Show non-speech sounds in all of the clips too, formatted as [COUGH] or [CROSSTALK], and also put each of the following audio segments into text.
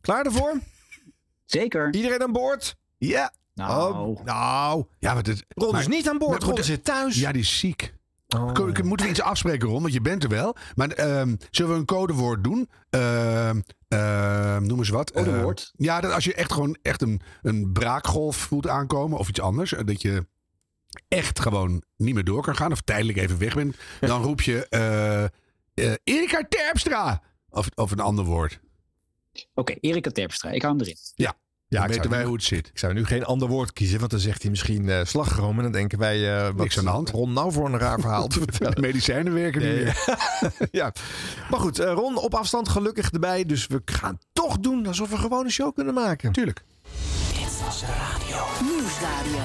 Klaar ervoor? Zeker. Iedereen aan boord? Ja. Nou, Oh, nou. Ja, maar dit, Ron maar- is niet aan boord. Ron zit thuis. Ja, die is ziek. Oh. Moeten we iets afspreken, Ron? Want je bent er wel. Maar ehm, zullen we een codewoord doen? Ehm ehm, noem eens wat. Codewoord? Ja, dat als je echt gewoon echt een, een braakgolf voelt aankomen of iets anders. eh, Dat je echt gewoon niet meer door kan gaan. Of tijdelijk even weg bent. [LAUGHS] Dan roep je eh eh, Erika Terpstra. Of, of een ander woord. Oké, Erika Terpstra. Ik hou hem erin. Ja, Ja, dan ik weten zou wij nu- hoe het zit. Ik zou nu geen ander woord kiezen, want dan zegt hij misschien eh slagroom. En dan denken wij, eh wat Niks aan de hand. Ron nou voor een raar verhaal te [LAUGHS] vertellen. De medicijnen werken niet Nee. meer. [LAUGHS] ja. Maar goed, eh, Ron op afstand gelukkig erbij. Dus we gaan toch doen alsof we gewoon een show kunnen maken. Tuurlijk. Nieuwsradio.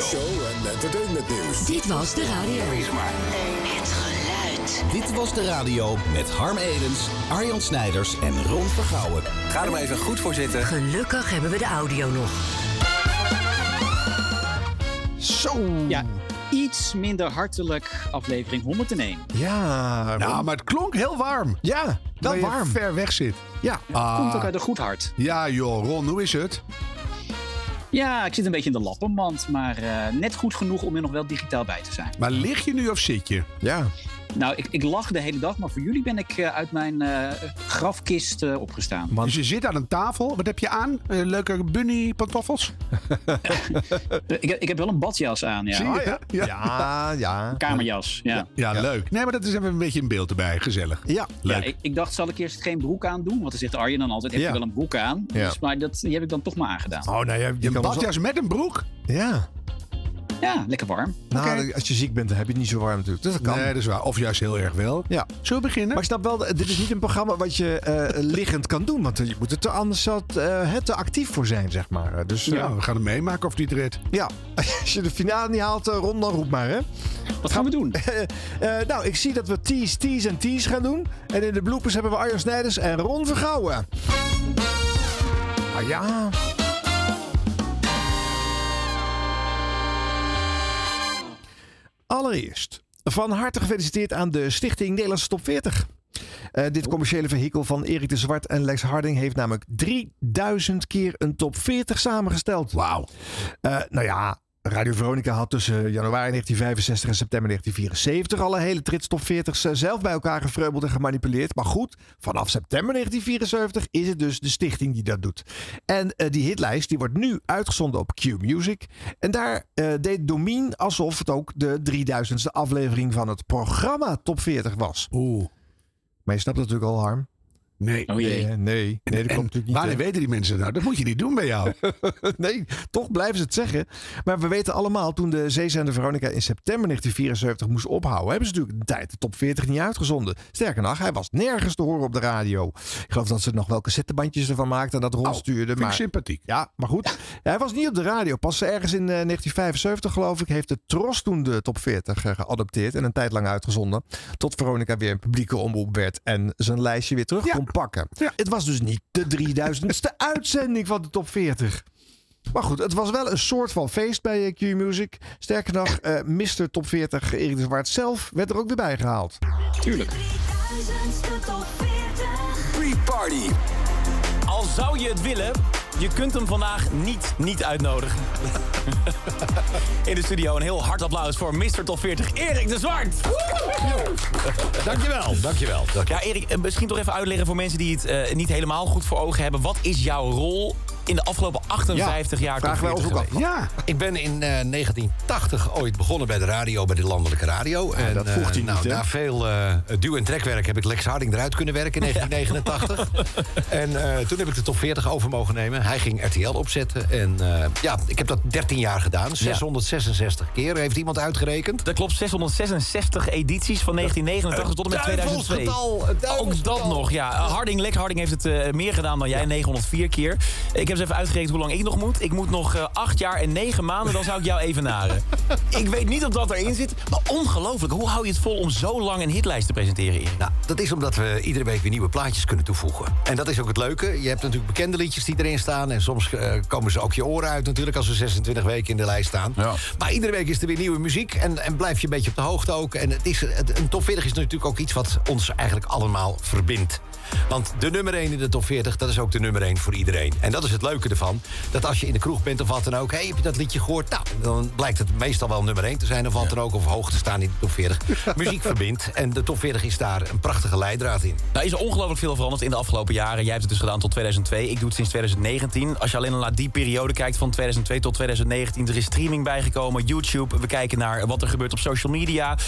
Show en entertainment nieuws. Dit was de radio. Het Dit was de radio met Harm Edens, Arjan Snijders en Ron Vergouwen. Ga er maar even goed voor zitten. Gelukkig hebben we de audio nog. Zo. Ja, iets minder hartelijk aflevering 101. Ja. Nou, maar het klonk heel warm. ja wel je warm. ver weg zit. Ja. Ah. Komt ook uit een goed hart. Ja joh, Ron, hoe is het? Ja, ik zit een beetje in de lappenmand, maar eh, net goed genoeg om er nog wel digitaal bij te zijn. Maar lig je nu of zit je? Ja. Nou, ik, ik lach de hele dag, maar voor jullie ben ik eh, uit mijn eh, grafkist eh, opgestaan. Man. Dus je zit aan een tafel. Wat heb je aan? Eh, leuke bunny pantoffels? [LAUGHS] Ik, heb- ik heb wel een badjas aan, ja. Zie je? ja. Ja. Ja, ja. Kamerjas, ja. Ja, leuk. Nee, maar dat is even een beetje een beeld erbij. Gezellig. Ja. Leuk. Ja, ik, ik dacht, zal ik eerst geen broek aan doen? Want dan zegt Arjen dan altijd, heb Ja. je wel een broek aan? Ja. Dus, maar dat, die heb ik dan toch maar aangedaan. Oh, nou ja, je een badjas met een broek? Ja. Ja, lekker warm. Nou, als je ziek bent, dan heb je het niet zo warm natuurlijk. Dus dat kan. Nee, dat is waar. Of juist heel erg wel. Ja. Zullen we beginnen? Maar ik snap wel, dit is niet een programma wat je eh, liggend kan doen. Want je moet er te, anders eh, het te actief voor zijn, zeg maar. Dus ja, ja. we gaan het meemaken of die het redt. ja, [LAUGHS] als je de finale niet haalt, eh, Ron, dan roep maar, hè. Wat gaan we doen? [LAUGHS] Eh, nou, ik zie dat we tease, tease en tease gaan doen. En in de bloopers hebben we Arjan Snijders en Ron Vergouwen. Ah ja. Allereerst, van harte gefeliciteerd aan de Stichting Nederlandse Top 40. Eh, dit commerciële vehikel van Erik de Zwart en Lex Harding heeft namelijk 3000 keer een top 40 samengesteld. Wauw. Eh, nou ja, Radio Veronica had tussen januari 1965 en september 1974 al een hele trits top 40 zelf bij elkaar gefreubeld en gemanipuleerd. Maar goed, vanaf september 1974 is het dus de stichting die dat doet. En eh, die hitlijst die wordt nu uitgezonden op Q Music. En daar eh, deed Domien alsof het ook de 3000ste aflevering van het programma Top 40 was. Oeh. Maar je snapt natuurlijk al, Harm. Nee. Oh jee. Nee, nee, nee, dat En komt natuurlijk niet. Wanneer hè? weten die mensen nou? Dat moet je niet doen bij jou. [LAUGHS] nee, toch blijven ze het zeggen. Maar we weten allemaal, toen de zeezender Veronica in september 1974 moest ophouden, hebben ze natuurlijk de tijd de top 40 niet uitgezonden. Sterker nog, hij was nergens te horen op de radio. Ik geloof dat ze nog wel cassettebandjes ervan maakten en dat rondstuurden. Oh, Vind ik maar sympathiek. ja, maar goed. Hij was niet op de radio. Pas ergens in eh, 1975, geloof ik, heeft de Tros toen de top 40 eh, geadopteerd en een tijd lang uitgezonden. Tot Veronica weer een publieke omroep werd en zijn lijstje weer terug Ja. Pakken. Ja. Het was dus niet de 3000ste [LAUGHS] uitzending van de top 40. Maar goed, het was wel een soort van feest bij Q Music. Sterker nog, eh Mr. Top 40 Erik de Zwart zelf werd er ook weer bij gehaald. Tuurlijk. Pre-party. Al zou je het willen, je kunt hem vandaag niet niet uitnodigen. [LAUGHS] In de studio een heel hard applaus voor Mr. Top 40, Erik de Zwart. Dankjewel, dankjewel. Ja, Erik, eh, misschien toch even uitleggen voor mensen die het eh, niet helemaal goed voor ogen hebben. Wat is jouw rol in de afgelopen 58 jaar Top vragen wij 40 ons ook af. Ja. Ik ben in eh, 1980 ooit begonnen bij de radio, bij de landelijke radio. en dat voegt hij eh, nou, niet, hè? na veel eh, duw- en trekwerk heb ik Lex Harding eruit kunnen werken in 1989. [LAUGHS] en eh, toen heb ik de top 40 over mogen nemen. Hij ging RTL opzetten. En eh, ja, ik heb dat 13 jaar gedaan. 666 keer, heeft iemand uitgerekend. Dat klopt, 666 edities van 1989 tot en met 2002. duivelsgetal, een Ook dat nog, ja. Harding, Lex Harding heeft het eh, meer gedaan dan jij, 904 keer. Ik heb eens even uitgerekend hoe lang ik nog moet. Ik moet nog eh, 8 jaar en 9 maanden, dan zou ik jou evenaren. [LAUGHS] ik weet niet of dat erin zit, maar ongelooflijk. Hoe hou je het vol om zo lang een hitlijst te presenteren, Erik? Nou, dat is omdat we iedere week weer nieuwe plaatjes kunnen toevoegen. En dat is ook het leuke. Je hebt natuurlijk bekende liedjes die erin staan. En soms eh, komen ze ook je oren uit natuurlijk als we 26 weken in de lijst staan. Ja. Maar iedere week is er weer nieuwe muziek. En, en blijf je een beetje op de hoogte ook. En het is, het, een top 40 is natuurlijk ook iets wat ons eigenlijk allemaal verbindt. Want de nummer 1 in de top 40, dat is ook de nummer 1 voor iedereen. En dat is het leuke ervan. Dat als je in de kroeg bent of wat dan ook... hey, heb je dat liedje gehoord? Nou, dan blijkt het meestal wel nummer 1 te zijn... of wat dan ook, of hoog te staan in de top 40. [LAUGHS] Muziek verbindt. En de top 40 is daar een prachtige leidraad in. Nou is er ongelooflijk veel veranderd in de afgelopen jaren. Jij hebt het dus gedaan tot 2002. Ik doe het sinds 2019. Als je alleen al naar die periode kijkt van 2002 tot 2019... er is streaming bijgekomen, YouTube. We kijken naar wat er gebeurt op social media.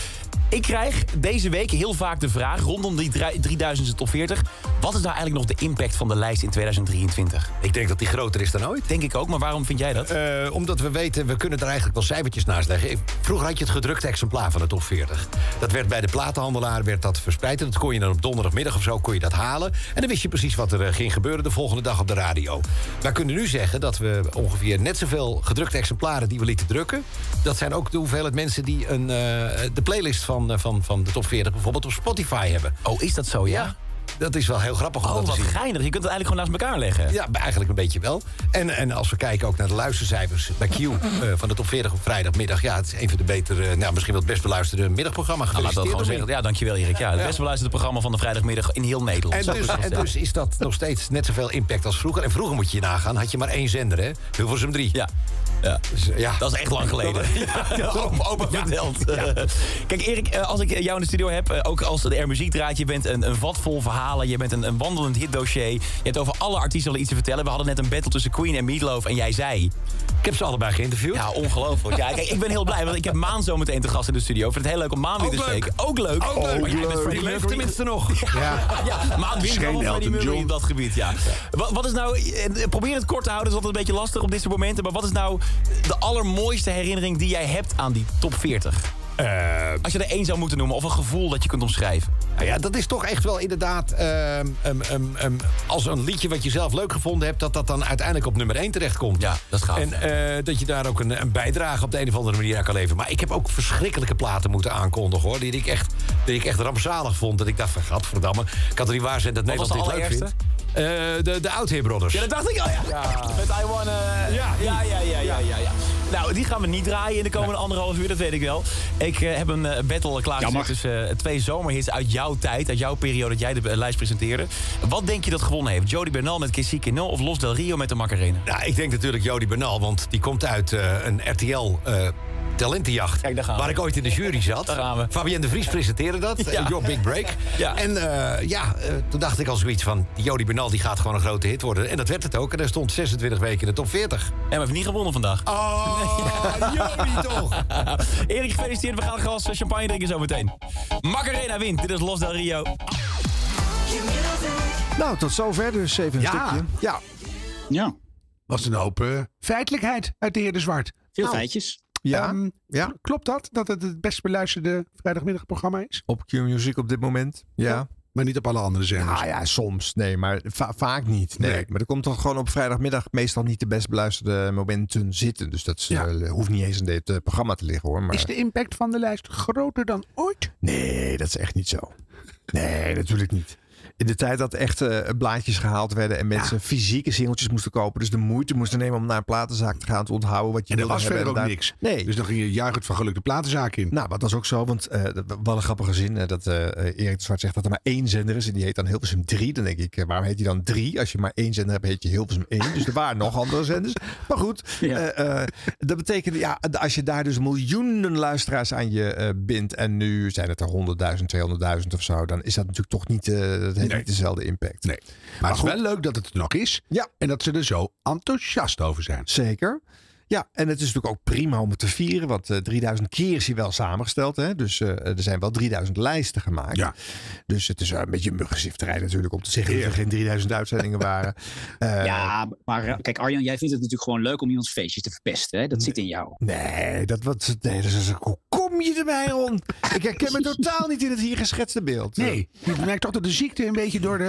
Ik krijg deze week heel vaak de vraag rondom die 3000 top 40... wat is nou eigenlijk nog de impact van de lijst in 2023? Ik denk dat die groter is dan ooit. Denk ik ook, maar waarom vind jij dat? Eh, omdat we weten, we kunnen er eigenlijk wel cijfertjes naast leggen. Vroeger had je het gedrukte exemplaar van de top 40. Dat werd bij de platenhandelaar werd dat verspreid. En dat kon je dan op donderdagmiddag of zo kon je dat halen. En dan wist je precies wat er eh, ging gebeuren de volgende dag op de radio. Wij kunnen nu zeggen dat we ongeveer net zoveel gedrukte exemplaren die we lieten drukken. Dat zijn ook de hoeveelheid mensen die een, eh, de playlist van, van, van de top 40 bijvoorbeeld op Spotify hebben. Oh, is dat zo, ja? Dat is wel heel grappig om Oh, dat te wat zien. geinig. Je kunt het eigenlijk gewoon naast elkaar leggen. Ja, eigenlijk een beetje wel. En, en als we kijken ook naar de luistercijfers bij Q [LAUGHS] eh, van de top 40 op vrijdagmiddag. Ja, het is een van de betere, nou, misschien wel het best beluisterde middagprogramma. Nou, laat dat gewoon zeggen. Ja, dankjewel Erik. Ja, het best beluisterde programma van de vrijdagmiddag in heel Nederland. En dus, en dus is dat nog steeds net zoveel impact als vroeger. En vroeger moet je je nagaan, had je maar één zender, hè? Hilversum 3. Ja. Ja. Dus, eh, ja. Dat is echt lang geleden. [LAUGHS] Ja, [LAUGHS] open, open verteld. Kijk, Erik, eh, als ik jou in de studio heb, eh, ook als de R muziek draait, je bent een, een vat vol verhalen, je bent een, een wandelend hitdossier. Je hebt over alle artiesten iets te vertellen. We hadden net een battle tussen Queen en Meatloaf en jij zei... Ik heb ze allebei geïnterviewd. Ja, ongelooflijk. Ja, kijk, ik ben heel blij, want ik heb Maan zo meteen te gast in de studio. Ik vind het heel leuk om Maan weer te Ook leuk. spreken. Ook leuk. Ook leuk. Maar jij bent Freddie Die leeft Mercury. tenminste nog. [LAUGHS] Ja. Ja, Maan wint wel Freddie Mercury John. op dat gebied, ja. Wat, wat is nou... Probeer het kort te houden, dat is altijd een beetje lastig op dit soort momenten. Maar wat is nou de allermooiste herinnering die jij hebt aan die top 40? Als je er één zou moeten noemen, of een gevoel dat je kunt omschrijven. Nou ja, dat is toch echt wel inderdaad... ehm, ehm, ehm, als een liedje wat je zelf leuk gevonden hebt... dat dat dan uiteindelijk op nummer 1 terechtkomt. Ja, dat is gaaf. En eh, dat je daar ook een, een bijdrage op de een of andere manier aan kan leveren. Maar ik heb ook verschrikkelijke platen moeten aankondigen, hoor. Die ik echt, die ik echt rampzalig vond. Dat ik dacht van, gadverdamme, kan toch niet waar zijn dat Wat Nederland de dit leuk vindt? Eh, de, de Oudheer Brothers. Ja, dat dacht ik al, ja. Met I Wanna... Ja, ja, ja, ja, ja, ja. Nou, die gaan we niet draaien in de komende anderhalf uur, dat weet ik wel. Ik eh, heb een eh, battle klaargezet tussen twee zomerhits uit jouw tijd, uit jouw periode dat jij de lijst presenteerde. Wat denk je dat gewonnen heeft? Jody Bernal met Kissy No of Los Del Rio met de Macarena? Nou, ik denk natuurlijk Jody Bernal, want die komt uit een RTL... eh, Talentenjacht, Kijk, daar gaan we. waar ik ooit in de jury zat. Daar gaan we. Fabienne de Vries presenteerde dat, [LAUGHS] Ja. eh, Your Big Break. Ja. En eh, ja, eh, toen dacht ik al zoiets van... Jody Bernal die gaat gewoon een grote hit worden. En dat werd het ook. En hij stond 26 weken in de top 40. En we hebben niet gewonnen vandaag. Oh, [LAUGHS] Jody toch! Erik, gefeliciteerd. We gaan een glas champagne drinken zo meteen. Macarena wint. Dit is Los Del Rio. Nou, tot zover dus even een Ja. stukje. Ja, Ja, Was een hoop eh, feitelijkheid uit de heer De Zwart. veel Nou. feitjes. Ja, Ehm, ja. Klopt dat? Dat het het best beluisterde vrijdagmiddagprogramma is? Op Q-Music op dit moment. Ja. Maar niet op alle andere zenders. Nou ja, soms. Nee, maar va- vaak niet. Nee. Nee. Maar er komt toch gewoon op vrijdagmiddag meestal niet de best beluisterde momenten zitten. Dus dat Ja. eh, hoeft niet eens in dit eh, programma te liggen hoor. Maar... Is de impact van de lijst groter dan ooit? Nee, dat is echt niet zo. Nee, natuurlijk niet. In de tijd dat echt eh, blaadjes gehaald werden en mensen fysieke singeltjes moesten kopen. Dus de moeite moesten nemen om naar een platenzaak te gaan te onthouden wat je En er wilde was hebben. verder ook niks. Nee. Dus dan ging je juichend van geluk de platenzaak in. Nou, maar dat is ook zo, want eh, wel een grappige zin. eh, dat Erik de Zwart zegt dat er maar één zender is en die heet dan Hilversum 3. Dan denk ik, waarom heet die dan 3? Als je maar één zender hebt, heet je Hilversum 1. [LAUGHS] Dus er waren nog andere zenders. Maar goed, Ja. dat betekent, ja, als je daar dus miljoenen luisteraars aan je bindt en nu zijn het er 100.000, 200.000 of zo, dan is dat natuurlijk toch niet, heeft Nee. niet dezelfde impact. Nee. Maar, het is wel leuk dat het er nog is. Ja. En dat ze er zo enthousiast over zijn. Zeker. Ja, en het is natuurlijk ook prima om het te vieren. Want eh 3000 keer is hij wel samengesteld. Hè? Dus eh, er zijn wel 3000 lijsten gemaakt. Ja. Dus het is een beetje een muggenzifterij natuurlijk om te zeggen dat er geen 3000 uitzendingen waren. [LAUGHS] Eh, ja, maar eh, kijk Arjan, jij vindt het natuurlijk gewoon leuk om iemands feestjes te verpesten. Hè? Dat zit in jou. Nee, dat wat. Nee, dat is, hoe kom je erbij, Ron? Ik herken me totaal niet in het hier geschetste beeld. Nee, je merkt toch dat de ziekte een beetje door de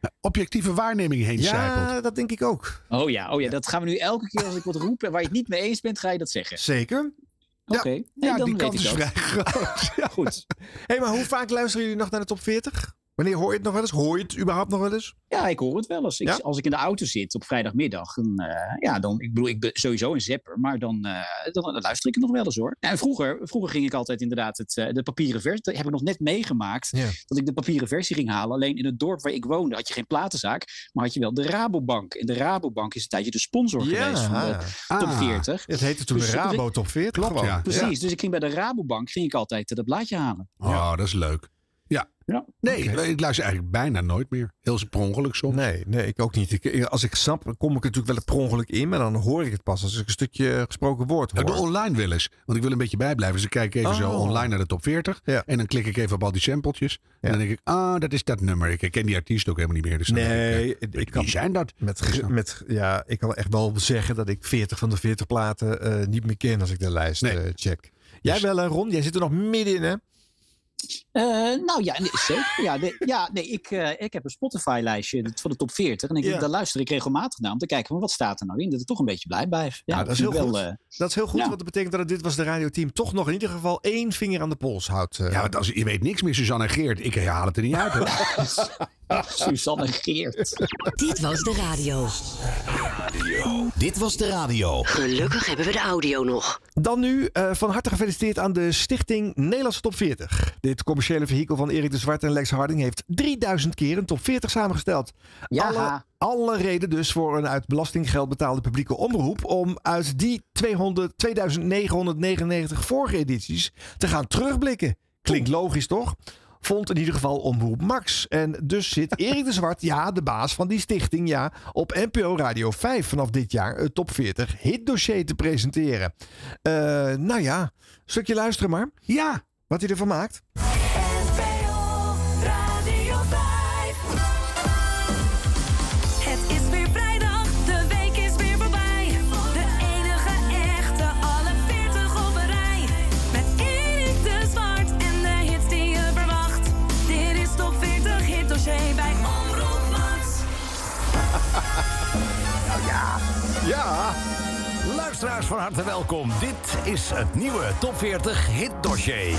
eh, objectieve waarneming heen zijpelt. Ja, dat denk ik ook. Oh ja, oh ja, dat gaan we nu elke keer als ik wat roep en waar je het niet mee eens bent, ga je dat zeggen. Zeker. Oké, Ja, dan die weet kans ik is dat. vrij groot. [LAUGHS] Goed. Hé, maar hoe vaak luisteren jullie nog naar de top 40? Wanneer hoor je het nog wel eens? Hoor je het überhaupt nog wel eens? Ja, ik hoor het wel eens. Ik, Ja? Als ik in de auto zit op vrijdagmiddag, dan, eh, ja, dan, ik bedoel, ik ben sowieso een zepper, maar dan, eh, dan, dan luister ik het nog wel eens hoor. En vroeger, vroeger ging ik altijd inderdaad het, eh, de papieren versie, dat heb ik nog net meegemaakt, Ja. dat ik de papieren versie ging halen. Alleen in het dorp waar ik woonde had je geen platenzaak, maar had je wel de Rabobank. En de Rabobank is een tijdje de sponsor geweest van de top Ah. 40. Het heette toen Dus- de Rabo Top 40. Klopt. Precies, dus ik ging bij de Rabobank ging ik altijd dat blaadje halen. Oh, dat is leuk. Ja. Nee, ik luister eigenlijk bijna nooit meer. Heel per ongeluk soms. Nee, nee, ik ook niet. Ik, als ik snap, kom ik er natuurlijk wel per ongeluk in. Maar dan hoor ik het pas als ik een stukje gesproken woord Ja, hoor. de online wel eens. Want ik wil een beetje bijblijven. Dus ik kijk even zo Oh. online naar de top 40. Ja. En dan klik ik even op al die sampletjes. Ja. En dan denk ik, ah, dat is dat nummer. Ik ken die artiest ook helemaal niet meer. Dus Nee, ik, ik kan, wie zijn dat? met, ge- met, ja, ik kan echt wel zeggen dat ik 40 van de 40 platen eh, niet meer ken als ik de lijst Nee. eh, check. Jij Dus- wel, eh, Ron? Jij zit er nog middenin, hè? Eh, nou ja, nee, zeker. Ja, nee, ja, nee ik, eh, ik heb een Spotify-lijstje van de top 40. En ik, Ja. daar luister ik regelmatig naar om te kijken van wat staat er nou in. Dat ik toch een beetje blij blijf. Ja, Nou, dat is heel ik goed. wel, eh, Dat is heel goed, Ja. want dat betekent dat het dit was de radioteam toch nog in ieder geval één vinger aan de pols houdt. Ja, want als, je weet niks meer, Suzanne en Geert. Ik haal het er niet uit. [LAUGHS] [LAUGHS] Suzanne Geert. Dit was de radio. Dit was de radio. Gelukkig hebben we de audio nog. Dan nu eh, van harte gefeliciteerd aan de Stichting Nederlandse Top 40. Dit commerciële vehikel van Erik de Zwart en Lex Harding heeft 3000 keer een top 40 samengesteld. Ja. Alle, alle reden dus voor een uit belastinggeld betaalde publieke omroep om uit die 200, 2999 vorige edities te gaan terugblikken. Klinkt logisch toch? Vond in ieder geval Omroep Max. En dus zit [LAUGHS] Erik de Zwart, ja, de baas van die stichting, ja, op NPO Radio 5 vanaf dit jaar het top 40 hitdossier te presenteren. Eh, nou ja, stukje luisteren maar. Ja, Wat hij ervan maakt. Luisteraars van harte welkom. Dit is het nieuwe Top 40 Hit Dossier.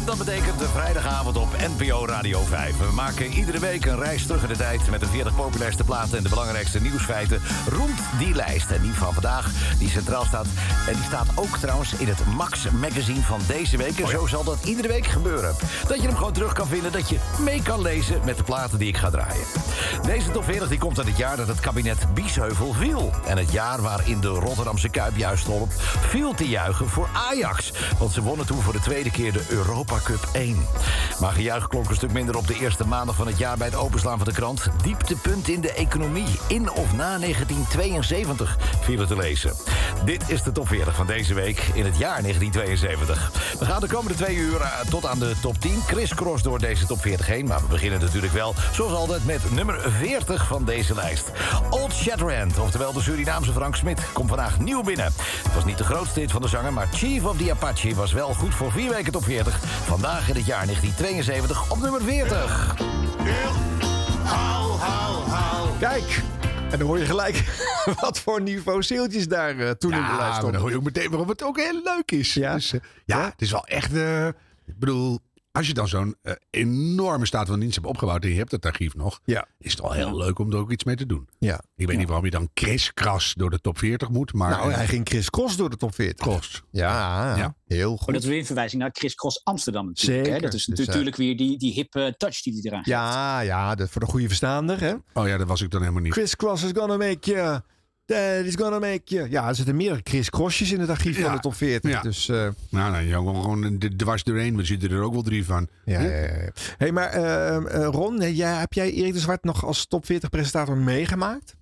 En dat betekent de vrijdagavond op NPO Radio 5. We maken iedere week een reis terug in de tijd... met de 40 populairste platen en de belangrijkste nieuwsfeiten... rond die lijst. En die van vandaag, die centraal staat. En die staat ook trouwens in het Max Magazine van deze week. En zo zal dat iedere week gebeuren. Dat je hem gewoon terug kan vinden, dat je mee kan lezen... met de platen die ik ga draaien. Deze top 40 die komt uit het jaar dat het kabinet Biesheuvel viel. En het jaar waarin de Rotterdamse Kuip juist volop viel te juichen voor Ajax. Want ze wonnen toen voor de tweede keer de Europa Cup 1. Maar gejuich klonk een stuk minder op de eerste maandag van het jaar... bij het openslaan van de krant. Dieptepunt in de economie. In of na 1972 viel het te lezen. Dit is de top 40 van deze week in het jaar 1972. We gaan de komende twee uur eh, tot aan de top 10 crisscross door deze top 40 heen. Maar we beginnen natuurlijk wel, zoals altijd, met nummer 40 van deze lijst. Old Shatterhand, oftewel de Surinaamse Frank Smit, komt vandaag nieuw binnen. Het was niet de grootste hit van de zanger, maar Chief of the Apache was wel goed voor vier weken top 40. Vandaag in het jaar 1972 op nummer 40. kijk. En dan hoor je gelijk [LAUGHS] wat voor niveau zeeltjes daar eh, toen in de lijst ja maar stonden. dan hoor je ook meteen waarom het ook heel leuk is. Ja. Dus, eh, ja, het is wel echt... eh, ik bedoel, als je dan zo'n eh, enorme staat van dienst hebt opgebouwd... en je hebt het archief nog... Ja. is het wel heel leuk om er ook iets mee te doen. Ja. Ik weet niet waarom je dan kriskras door de top 40 moet, maar... Nou, hij ging Chris Cross door de top 40. Kost. Ja, Ja. heel Maar goed. dat is weer een verwijzing naar Chris Cross Amsterdam natuurlijk. Hè? Zeker. Dat is Dus, eh, natuurlijk weer die, die hippe touch die hij eraan geeft. Ja, ja, dat voor de goede verstaander. Hè? Oh ja, dat was ik dan helemaal niet. Chris Cross is gonna make you. That is gonna make you. Ja, er zitten meerdere Chris Crossjes in het archief van de top 40. Ja. Dus uh, Nou, nou, ja, gewoon, dwars doorheen. We zitten er ook wel drie van. ja, ja. Hey, maar eh, eh, Ron, eh, jij, heb jij Erik de Zwart nog als top 40 presentator meegemaakt?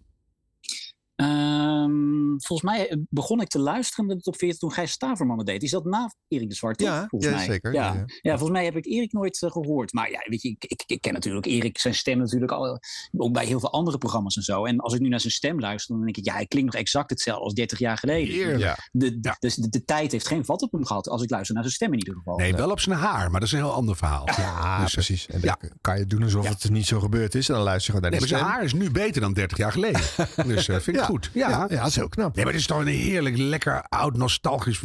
Ehm, volgens mij eh, begon ik te luisteren naar de top 40 toen Gijs Staverman het deed. Is dat na Erik de Zwart? toch? Ja, volgens ja, mij. zeker. Ja. Ja, Ja, ja. volgens mij heb ik Erik nooit eh, gehoord. Maar ja, weet je, ik, ik, ik ken natuurlijk Erik, zijn stem natuurlijk al, ook bij heel veel andere programma's en zo. En als ik nu naar zijn stem luister, dan denk ik, ja, hij klinkt nog exact hetzelfde als 30 jaar geleden. Ja. De, Ja. Dus de, de tijd heeft geen vat op hem gehad als ik luister naar zijn stem in ieder geval. Nee, wel op zijn haar, maar dat is een heel ander verhaal. Ja, Dus, eh, precies. En dan kan je doen alsof het niet zo gebeurd is. En dan luister je gewoon Nee, naar maar de zijn haar is nu beter dan 30 jaar geleden. [LAUGHS] Dus eh, vind ik Ja. Goed. Ja, Ja, gedaan. Ja, dat is heel knap. Nee, maar het is toch een heerlijk, lekker, oud, nostalgisch...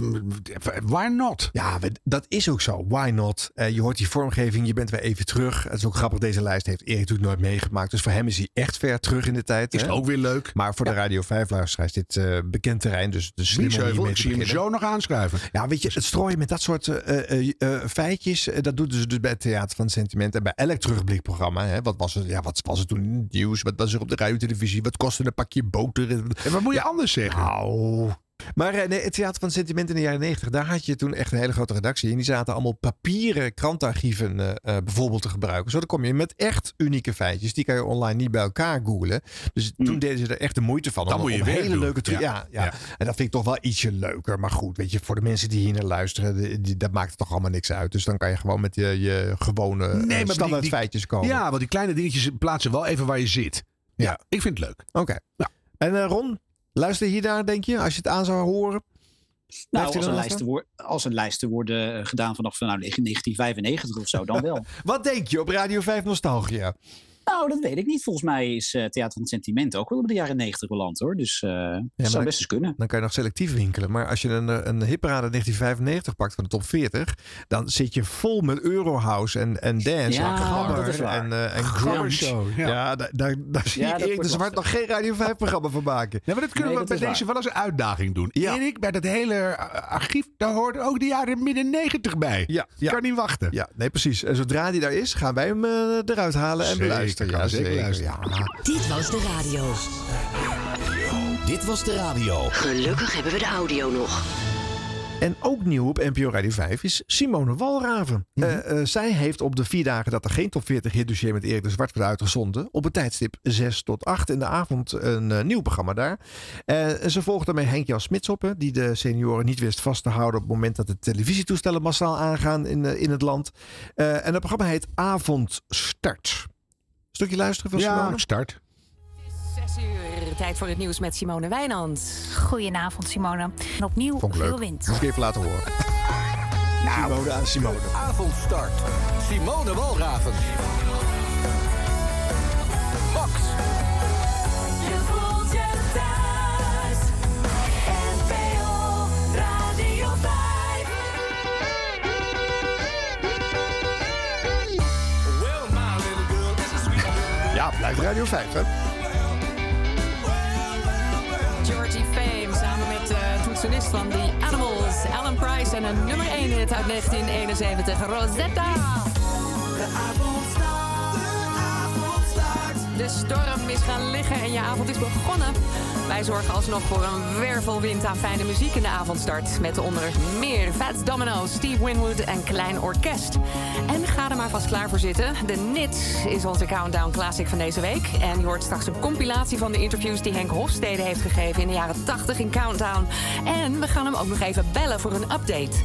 Why not? Ja, dat is ook zo. Why not? Eh, je hoort die vormgeving, je bent weer even terug. Het is ook grappig, deze lijst heeft Erik natuurlijk nooit meegemaakt. Dus voor hem is hij echt ver terug in de tijd. Is hè? ook weer leuk. Maar voor de Radio 5-luisteraars is dit eh, bekend terrein. Dus, dus slim om ik zie hem zo nog aanschuiven. Ja, weet je, het strooien met dat soort eh, feitjes, dat doen ze dus bij het Theater van het Sentiment. En bij elk terugblikprogramma. Hè, wat, was het, ja, wat was het toen in het nieuws? Wat was er op de radio-televisie? Wat kostte een pakje boter? En wat moet je anders zeggen? Nou. Maar eh, nee, het Theater van het Sentiment in de jaren 90, daar had je toen echt een hele grote redactie. En die zaten allemaal papieren krantarchieven eh, eh, bijvoorbeeld te gebruiken. Zo dan kom je met echt unieke feitjes. Die kan je online niet bij elkaar googlen. Dus toen deden ze er echt de moeite van. Dan om, moet je om hele doen. leuke Ja. ja. Ja, Ja. En dat vind ik toch wel ietsje leuker. Maar goed, weet je, voor de mensen die hier naar luisteren, die, die- dat maakt toch allemaal niks uit. Dus dan kan je gewoon met je, je gewone standaard die- feitjes komen. Ja, want die kleine dingetjes plaatsen wel even waar je zit. Ja, Ja. ik vind het leuk. Oké. En eh, Ron, luister je hier naar, denk je, als je het aan zou horen? Nou, als naast lijsten woor- als lijsten worden eh, gedaan vanaf nou, 1995 of zo, dan [LAUGHS] wel. Wat denk je op Radio 5 Nostalgia? Nou, dat weet ik niet. Volgens mij is eh, Theater van het Sentiment ook wel op de jaren 90 beland hoor. Dus eh dat maar- zou best eens kunnen. Dan kan je nog selectief winkelen. Maar als je een, eh, een hitparade 1995 pakt van de top 40, dan zit je vol met Eurohouse en, en dance. Ja, en dat en, en Gabber grunge. show, Ja, ja. daar, daar, daar zie Ja, je dat Erik de wordt Zwart nog geen Radio 5 programma van maken. Ja, maar dat kunnen Nee, we dat bij deze waar. wel eens een uitdaging doen. Ja. Erik, bij dat hele archief, daar hoort ook de jaren midden 90 bij. Ja, ja. Kan niet wachten. Ja, nee, precies. En zodra die daar is, gaan wij hem eruit halen en Zeker, Ja, zeker zeker. luisteren. Ja. Dit was de radio. Dit was de radio. Gelukkig hebben we de audio nog. En ook nieuw op NPO Radio 5 is Simone Walraven. Mhm. Eh, eh, zij heeft op de vier dagen dat er geen top 40 hitdossier met Erik de Zwart werd uitgezonden, op het tijdstip 6 tot 8 in de avond een eh, nieuw programma daar. En ze volgt daarmee Henk Jan Smits op, die de senioren niet wist vast te houden op het moment dat de televisietoestellen massaal aangaan in, in het land. Eh, en dat programma heet Avondstart. Stukje luisteren van Ja, Simone? start. 6 uur, tijd voor het nieuws met Simone Wijnand. Goedenavond, Simone. En opnieuw Vond ik leuk. veel wind. Moet ik even laten horen. Simone aan Simone. Avondstart. Simone Walraven. Blijft Radio 5, hè? Georgie Fame samen met de toetsenist van The Animals, Alan Price en een nummer 1 hit uit 1971, Rosetta. De storm is gaan liggen en je avond is begonnen. Wij zorgen alsnog voor een wervelwind aan fijne muziek in de avondstart. Met onder meer Fats Domino, Steve Winwood en Klein Orkest. En ga er maar vast klaar voor zitten. De Nits is onze Countdown Classic van deze week. En je hoort straks een compilatie van de interviews die Henk Hofstede heeft gegeven in de jaren 80 in Countdown. En we gaan hem ook nog even bellen voor een update.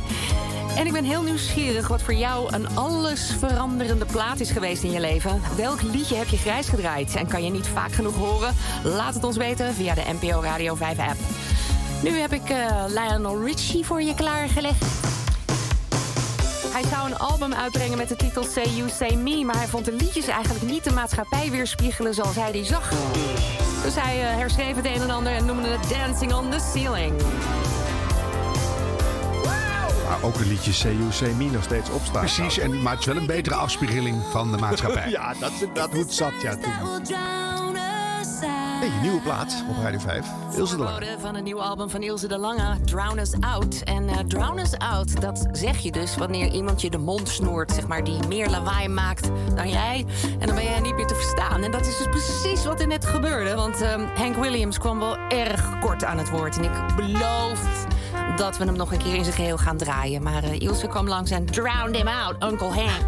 En ik ben heel nieuwsgierig wat voor jou een alles veranderende plaat is geweest in je leven. Welk liedje heb je grijs gedraaid en kan je niet vaak genoeg horen? Laat het ons weten via de NPO Radio 5 app. Nu heb ik eh, Lionel Richie voor je klaargelegd. Hij zou een album uitbrengen met de titel Say You Say Me, maar hij vond de liedjes eigenlijk niet de maatschappij weerspiegelen zoals hij die zag. Dus hij eh, herschreef het een en ander en noemde het Dancing on the Ceiling. Maar ook de liedjes CU, Me nog steeds opstaan. Precies, en, maar het is wel een betere afspiegeling van de maatschappij. [LAUGHS] Ja, dat, dat hoe het zat, ja. Toen. Hey, nieuwe plaat op Radio 5. Ilse de Lange. Van een nieuw album van Ilse de Lange, Drown Us Out. En eh, Drown Us Out, dat zeg je dus wanneer iemand je de mond snoert, zeg maar, die meer lawaai maakt dan jij. En dan ben jij niet meer te verstaan. En dat is dus precies wat er net gebeurde. Want ehm, Hank Williams kwam wel erg kort aan het woord. En ik beloof dat we hem nog een keer in zijn geheel gaan draaien. Maar eh, Ilse kwam langs en drowned him out, Uncle Hank.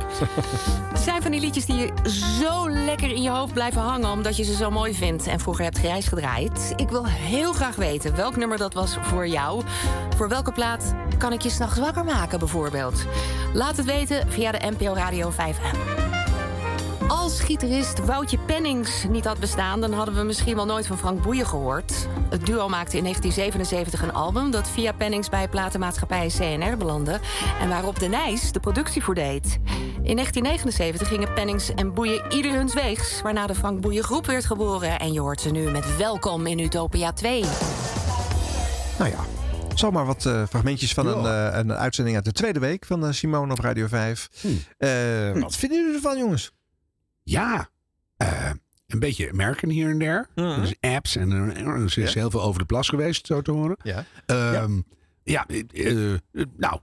[LAUGHS] Het zijn van die liedjes die je zo lekker in je hoofd blijven hangen... omdat je ze zo mooi vindt en vroeger hebt grijs gedraaid. Ik wil heel graag weten welk nummer dat was voor jou. Voor welke plaat kan ik je s'nachts wakker maken, bijvoorbeeld? Laat het weten via de NPO Radio 5 app. Als gitarist Woutje Pennings niet had bestaan... dan hadden we misschien wel nooit van Frank Boeien gehoord. Het duo maakte in 1977 een album... dat via Pennings bij platenmaatschappij CNR belandde... en waarop De Nijs de productie voor deed. In 1979 gingen Pennings en Boeien ieder huns weegs... waarna de Frank Boeien groep werd geboren. En je hoort ze nu met Welkom in Utopia 2. Nou ja, zomaar wat eh, fragmentjes van een, eh, een uitzending uit de tweede week van eh, Simone op Radio 5. Eh, Wat vinden jullie ervan, jongens? Ja, eh, een beetje merken hier en daar. Dus apps en eh, er is Ja. heel veel over de plas geweest, zo te horen. Ja. Ehm, ja, eh, nou,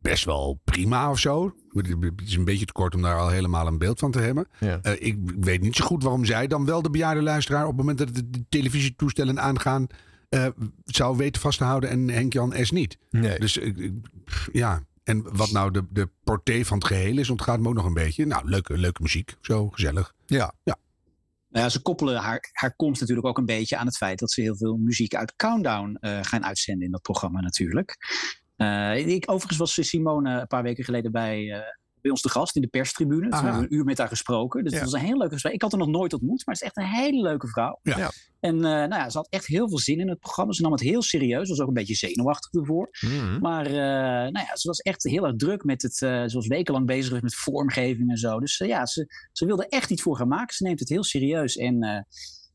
best wel prima of zo. Het is een beetje te kort om daar al helemaal een beeld van te hebben. Ja. Ik weet niet zo goed waarom zij dan wel de bejaarde luisteraar... op het moment dat de televisietoestellen aangaan... zou weten vast te houden en Henk-Jan S. niet. Nee. Dus pff, ja, en wat nou de, de portée van het geheel is... ontgaat me ook nog een beetje. Nou, leuke, leuke muziek. Zo gezellig. Ja. Ja. Nou ja, ze koppelen haar, haar komst natuurlijk ook een beetje aan het feit dat ze heel veel muziek uit Countdown eh, gaan uitzenden in dat programma natuurlijk. Eh, ik, overigens was Simone een paar weken geleden bij, eh, bij ons te gast in de perstribune. Toen Ah, hebben we een uur met haar gesproken. Dus Ja. dat was een heel leuke gesprek. Ik had haar nog nooit ontmoet, maar het is echt een hele leuke vrouw. Ja. Ja. En eh, nou ja, ze had echt heel veel zin in het programma. Ze nam het heel serieus. Ze was ook een beetje zenuwachtig ervoor. Mhm. Maar eh, nou ja, ze was echt heel erg druk met het. eh ze was wekenlang bezig geweest met vormgeving en zo. Dus ja, ze, ze wilde echt iets voor gaan maken. Ze neemt het heel serieus. En eh,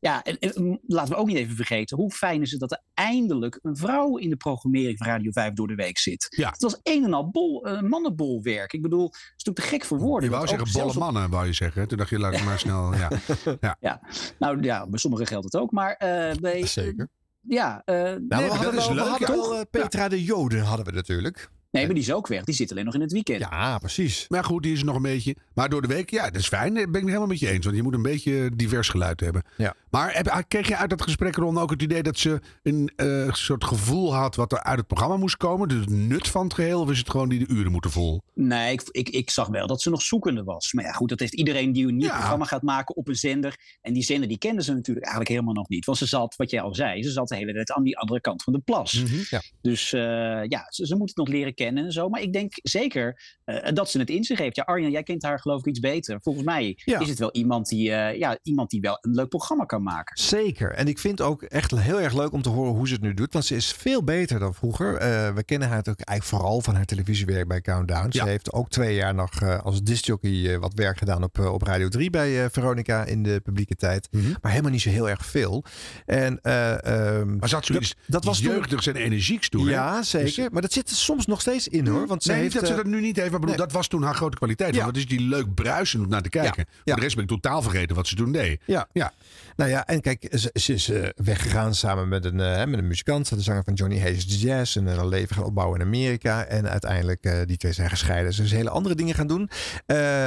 ja, en, en, laten we ook niet even vergeten. Hoe fijn is het dat er eindelijk een vrouw in de programmering van Radio 5 door de week zit. Ja. Het was een en al bol, eh, mannenbolwerk. Ik bedoel, het is natuurlijk te gek voor woorden. Je wou zeggen bolle op- mannen, wou je zeggen. Toen dacht je, laat ik maar snel... Ja. [LAUGHS] Ja. Ja, nou ja, bij sommigen geldt het ook. Maar eh, bij. Zeker. Ja, eh, Nou, nee, we hadden dat is wel, we leuk, hadden eh, Petra de Joden hadden we natuurlijk. Nee, maar die is ook weg. Die zit alleen nog in het weekend. Ja, precies. Maar goed, die is nog een beetje. Maar door de week, ja, dat is fijn. Daar ben ik het helemaal met je eens. Want je moet een beetje divers geluid hebben. Ja. Maar heb, kreeg je uit dat gesprek, Ron, ook het idee dat ze een eh, soort gevoel had wat er uit het programma moest komen? Dus het nut van het geheel? Of is het gewoon die de uren moeten vol? Nee, ik, ik, ik zag wel dat ze nog zoekende was. Maar ja, goed, dat heeft iedereen die een nieuw programma gaat maken op een zender. En die zender, die kenden ze natuurlijk eigenlijk helemaal nog niet. Want ze zat, wat jij al zei, ze zat de hele tijd aan die andere kant van de plas. Ja. Dus eh, ja, ze, ze moet het nog leren kennen en zo. Maar ik denk zeker eh, dat ze het in zich heeft. Ja, Arjan, jij kent haar geloof ik iets beter. Volgens mij Ja. is het wel iemand die, eh, ja, iemand die wel een leuk programma kan maken. Zeker. En ik vind ook echt heel erg leuk om te horen hoe ze het nu doet. Want ze is veel beter dan vroeger. Eh, we kennen haar natuurlijk eigenlijk vooral van haar televisiewerk bij Countdown. Ze Ja. heeft ook twee jaar nog eh, als discjockey wat werk gedaan op, op Radio 3 bij Veronica in de publieke tijd. Maar helemaal niet zo heel erg veel. En, eh, ehm, Maar zat zoiets dat, dat was toen- jeugdigs en energieks toen. hè? Ja, zeker. Dus- maar dat zit er soms nog steeds in hoor. Want nee, heeft, niet dat ze eh, dat nu niet heeft. Maar bedoel, nee. dat was toen haar grote kwaliteit. Ja. Want dat is die leuk bruisend om naar te kijken. Voor de rest ben ik totaal vergeten wat ze toen deed. Ja. ja. Nou ja, en kijk, ze, ze is eh, weggegaan samen met een, eh, met een muzikant, de zanger van Johnny Hayes Jazz. En een leven gaan opbouwen in Amerika. En uiteindelijk, die twee zijn gescheiden. Ze is hele andere dingen gaan doen.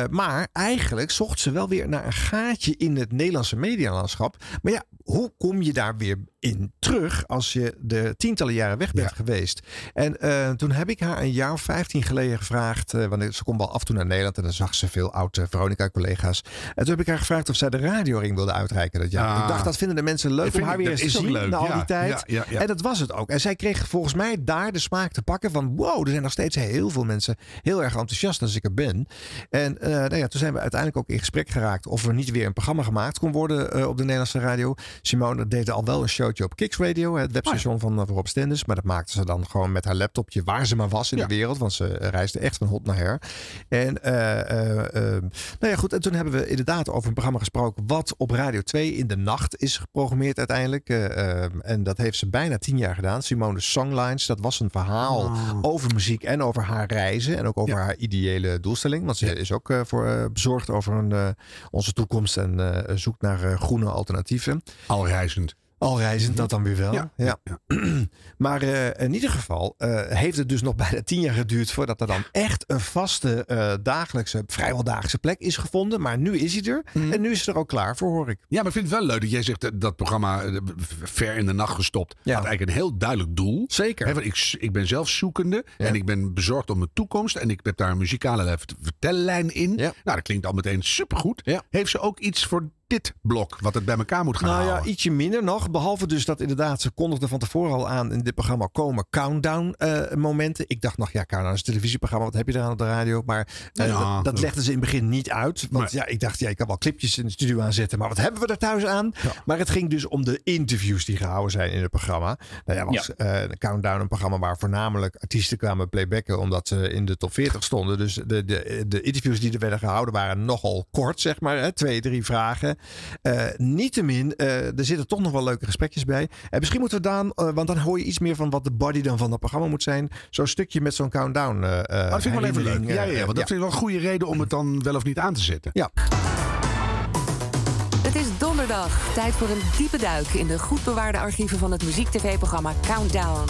Maar eigenlijk zocht ze wel weer naar een gaatje in het Nederlandse medialandschap. Maar ja, hoe kom je daar weer in terug als je de tientallen jaren weg bent geweest? En eh, toen heb ik haar een jaar of vijftien geleden gevraagd. eh, want ze komt wel af en toe naar Nederland en dan zag ze veel oude Veronica-collega's. En toen heb ik haar gevraagd of zij de radioring wilde uitreiken dat jaar. Ah. Ik dacht, dat vinden de mensen leuk om haar weer eens te zien leuk, na al ja, die tijd. ja. En dat was het ook. En zij kreeg volgens mij daar de smaak te pakken van... wow, er zijn nog steeds heel veel mensen heel erg enthousiast als ik er ben. En eh, nou ja, toen zijn we uiteindelijk ook in gesprek geraakt... of er niet weer een programma gemaakt kon worden op de Nederlandse radio. Simone deed al wel een showtje op Kicks Radio, het webstation van uh, Rob Stenders. Maar dat maakte ze dan gewoon met haar laptopje waar ze maar was in Ja. de wereld. Want ze eh, reisde echt van hot naar her. En eh, eh, eh, nou ja, goed. En toen hebben we inderdaad over een programma gesproken... wat op Radio 2 in de nacht is geprogrammeerd uiteindelijk. Eh, eh, en dat heeft ze bijna tien jaar gedaan. Simone Songlines, dat was een verhaal Ah. over muziek en over haar reizen. En ook over haar ideële doelstelling. Want ze is ook eh, voor, eh, bezorgd over een, eh, onze toekomst en eh, zoekt naar eh, groene alternatieven. Al reizend. Al reizend, dat dan weer wel. Ja, Ja. [CLEARS THROAT] maar eh, in ieder geval eh, heeft het dus nog bijna tien jaar geduurd voordat er dan echt een vaste eh, dagelijkse, vrijwel dagelijkse plek is gevonden. Maar nu is hij er. Mhm. En nu is het er ook klaar voor, hoor ik. Ja, maar ik vind het wel leuk dat jij zegt dat dat programma ver in de nacht gestopt. Ja. Had eigenlijk een heel duidelijk doel. Zeker. Want ik, ik ben zelf zoekende Ja. en ik ben bezorgd om mijn toekomst. En ik heb daar een muzikale vert- vertellijn in. Ja. Nou, dat klinkt al meteen supergoed. Ja. Heeft ze ook iets voor dit blok wat het bij elkaar moet gaan Nou ja, halen? ietsje minder nog. Behalve dus dat inderdaad, ze kondigden van tevoren al aan in dit programma komen countdown eh, momenten. Ik dacht nog, ja, countdown is een televisieprogramma. Wat heb je eraan op de radio? Maar eh, Ja, dat, dat ja. legden ze in het begin niet uit. Want Nee. ja, ik dacht, ja, ik kan wel clipjes in de studio aanzetten. Maar wat hebben we er thuis aan? Maar het ging dus om de interviews die gehouden zijn in het programma. Nou ja, was eh, Countdown een programma waar voornamelijk artiesten kwamen playbacken. Omdat ze in de top 40 stonden. Dus de, de, de interviews die er werden gehouden waren nogal kort, zeg maar. Hè? Twee, drie vragen. Eh niettemin, eh, er zitten toch nog wel leuke gesprekjes bij. En misschien moeten we dan, eh, want dan hoor je iets meer van wat de body dan van dat programma moet zijn. Zo'n stukje met zo'n countdown. eh, eh, Maar dat vind ik wel even leuk. Ja, ja, eh, ja, want dat vind ik wel een goede reden om het dan wel of niet aan te zetten. Ja. Het is donderdag. Tijd voor een diepe duik in de goed bewaarde archieven van het muziek-tv-programma Countdown.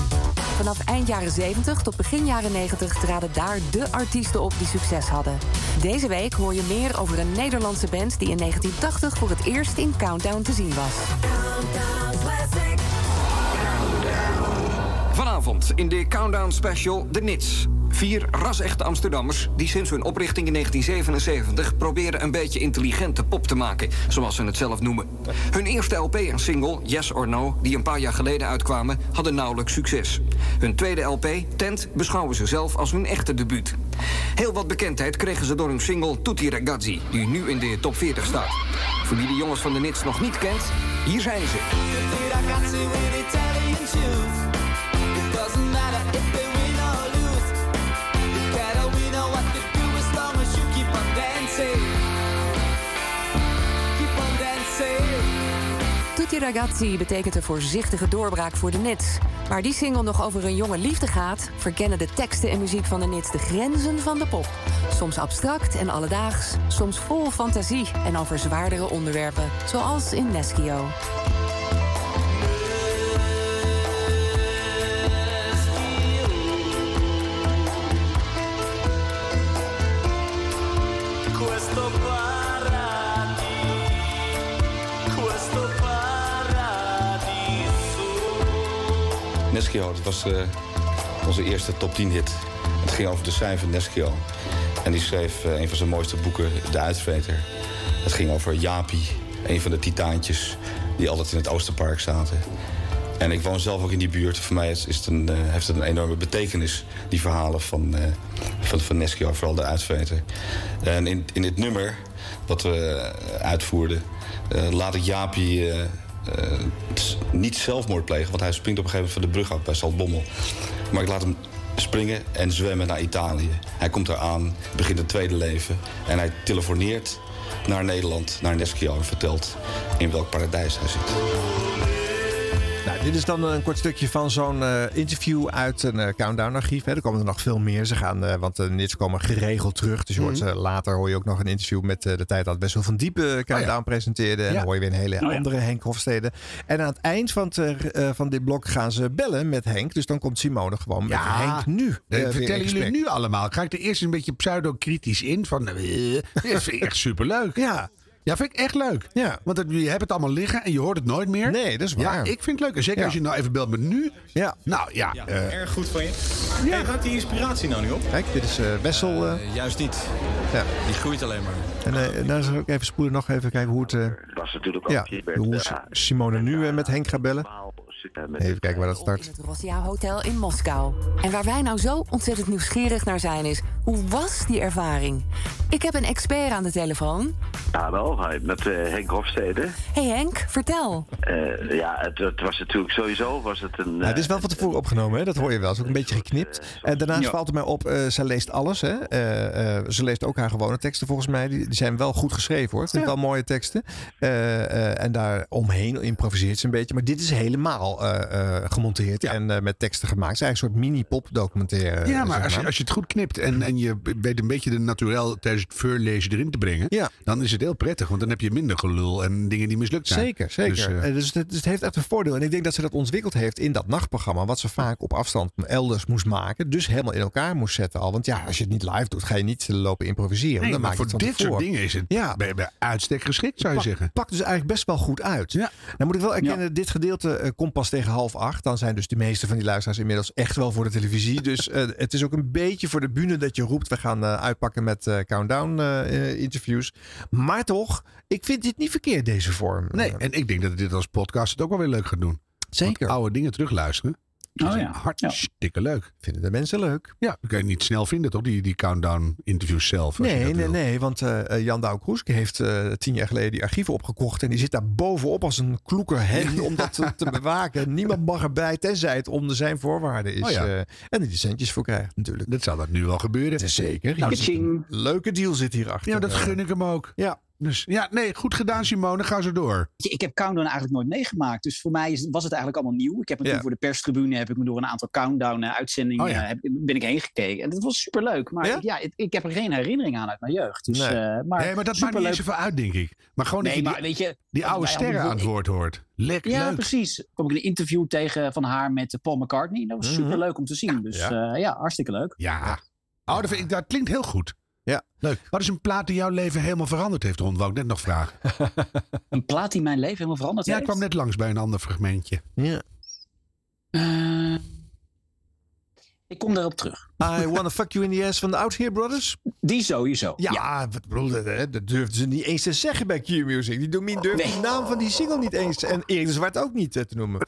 Vanaf eind jaren 70 tot begin jaren 90 traden daar de artiesten op die succes hadden. Deze week hoor je meer over een Nederlandse band die in 1980 voor het eerst in Countdown te zien was. Vanavond in de Countdown Special De Nits. Vier ras-echte Amsterdammers die sinds hun oprichting in 1977 proberen een beetje intelligente pop te maken, zoals ze het zelf noemen. Hun eerste LP en single, Yes or No, die een paar jaar geleden uitkwamen, hadden nauwelijks succes. Hun tweede LP, Tent, beschouwen ze zelf als hun echte debuut. Heel wat bekendheid kregen ze door hun single Tutti Ragazzi, die nu in de top 40 staat. Voor wie de jongens van de Nits nog niet kent, hier zijn ze. Ragazzi betekent een voorzichtige doorbraak voor de Nits. Waar die single nog over een jonge liefde gaat, verkennen de teksten en muziek van de Nits de grenzen van de pop. Soms abstract en alledaags, soms vol fantasie en over zwaardere onderwerpen, zoals in Neschio. Neschio, dat was eh, onze eerste top 10 hit. Het ging over de cijfer Neschio. En die schreef eh, een van zijn mooiste boeken, De Uitvreter. Het ging over Jaapie, een van de titaantjes die altijd in het Oosterpark zaten. En ik woon zelf ook in die buurt. Voor mij is, is het een, eh, heeft het een enorme betekenis, die verhalen van, eh van, Neschio, vooral De Uitvreter. En in, in dit nummer, wat we uitvoerden, eh, laat ik Jaapie niet zelfmoord plegen. Want hij springt op een gegeven moment van de brug af bij Zaltbommel. Maar ik laat hem springen en zwemmen naar Italië. Hij komt daar aan, begint een tweede leven. En hij telefoneert naar Nederland, naar Neschio... en vertelt in welk paradijs hij zit. Dit is dan een kort stukje van zo'n eh, interview uit een eh, Countdown-archief. Er komen er nog veel meer. Ze gaan, eh, want de Nits komen geregeld terug. Dus je hoort, eh, later hoor je ook nog een interview met de tijd dat Wessel van Diepen Countdown presenteerde. En Ja. dan hoor je weer een hele Oh ja. andere Henk Hofstede. En aan het eind van, van dit blok gaan ze bellen met Henk. Dus dan komt Simone gewoon met Henk nu. Dat vertellen jullie nu allemaal. Ga ik er eerst een beetje pseudo-kritisch in. Van, dit vind ik echt superleuk. Ja. Ja, vind ik echt leuk. Ja. Want het- je hebt het allemaal liggen en je hoort het nooit meer. Nee, dat is waar. Ja, ik vind het leuk. En zeker Ja. als je nou even belt met nu. Ja. Nou ja. eh, Erg goed van je. Ja. Hey, gaat die inspiratie nou niet op? Kijk, dit is eh, Wessel. eh, juist niet. ja. Die groeit alleen maar. En daar zal ik even spoelen nog even kijken hoe het... eh, was natuurlijk ook ja, hoe Simone nu met Henk gaat bellen. Even kijken waar dat start. Het Rossia Hotel in Moskou. En waar wij nou zo ontzettend nieuwsgierig naar zijn is... hoe was die ervaring? Ik heb een expert aan de telefoon. Ja, wel. hi, Met eh, Henk Hofstede. Hey Henk, vertel. Eh, ja, het, het was natuurlijk sowieso was het een... Dit is wel van tevoren opgenomen, hè? dat hoor je wel. Het is ook een beetje geknipt. En daarnaast Ja. valt het mij op, eh, zij leest alles. Hè? Eh, eh, ze leest ook haar gewone teksten volgens mij. Die, die zijn wel goed geschreven hoor. Ik vind wel mooie teksten. Eh, eh, en daar omheen improviseert ze een beetje. Maar dit is helemaal eh, eh, gemonteerd en eh, met teksten gemaakt. Het is eigenlijk een soort mini-pop documentaire. Ja, zeg maar als je, als je het goed knipt en, en je weet een beetje de naturel tijdens het voorlezen erin te brengen, dan is het heel prettig. Want dan heb je minder gelul en dingen die mislukt zijn. Zeker, zeker. Dus, Dus, het, dus het heeft echt een voordeel. En ik denk dat ze dat ontwikkeld heeft in dat nachtprogramma. Wat ze vaak op afstand elders moest maken. Dus helemaal in elkaar moest zetten al. Want ja, als je het niet live doet, ga je niet lopen improviseren. nee, dan maar voor dit soort dingen is het Ja. bij, bij uitstek geschikt, zou je Pak- zeggen. Pakt dus eigenlijk best wel goed uit. Nou moet ik wel erkennen, dit gedeelte eh, komt pas tegen half acht. Dan zijn dus de meeste van die luisteraars inmiddels echt wel voor de televisie. [LAUGHS] Dus eh, het is ook een beetje voor de bühne dat je roept. We gaan eh, uitpakken met eh, countdown interviews. Maar toch, ik vind dit niet verkeerd, deze vorm. Nee, en ik denk dat dit als podcast het ook wel weer leuk gaat doen. Zeker. Want oude dingen terugluisteren. Oh ja. Hartstikke leuk. Vinden de mensen leuk? Ja, dat kan je niet snel vinden, toch? Die, die countdown interviews zelf. Nee, nee, wil. nee. Want eh, eh, Jan Douw Kroeske heeft eh, tien jaar geleden die archieven opgekocht. En die zit daar bovenop als een kloeker hen om dat te, te bewaken. Niemand mag erbij, tenzij het onder zijn voorwaarden is. Oh ja. eh, en die centjes voor krijgt natuurlijk. Dat zal dat nu wel gebeuren. Zeker. Nou, leuke deal zit hierachter. Ja, dat gun ik hem ook. Ja. Dus ja, nee, goed gedaan Simone. Ga zo door. Ik heb Countdown eigenlijk nooit meegemaakt. Dus voor mij is, was het eigenlijk allemaal nieuw. Ik heb me Ja. voor de perstribune heb ik me door een aantal Countdown-uitzendingen Oh ja. ben ik heen gekeken. En dat was superleuk. Maar ja? ik, ik heb er geen herinnering aan uit mijn jeugd. Dus, Nee. eh, maar, nee, maar dat maakt niet eens zoveel uit, denk ik. Maar gewoon Nee, dat je maar die, weet je, die oude sterren aan het woord hoort. Lekker Ja, leuk. precies. Kom ik een interview tegen van haar met eh, Paul McCartney. Dat was Mhm. superleuk om te zien. Dus Ja. hartstikke leuk. Ja. Oh, dat, vind ik, dat klinkt heel goed. Ja. Leuk. Wat is een plaat die jouw leven helemaal veranderd heeft, Ron? Wou ik net nog vragen. [LAUGHS] Een plaat die mijn leven helemaal veranderd Ja, ik heeft? kwam net langs bij een ander fragmentje. Ja. Eh, ik kom daarop terug. I Wanna Fuck You in the Ass van de Out Here Brothers. Die sowieso. Ja, wat bedoel je, hè? dat durfden ze niet eens te zeggen bij Q-Music. Die Domien durft Nee. de naam van die single niet eens. En Erik de Zwart ook niet eh, te noemen. [LAUGHS]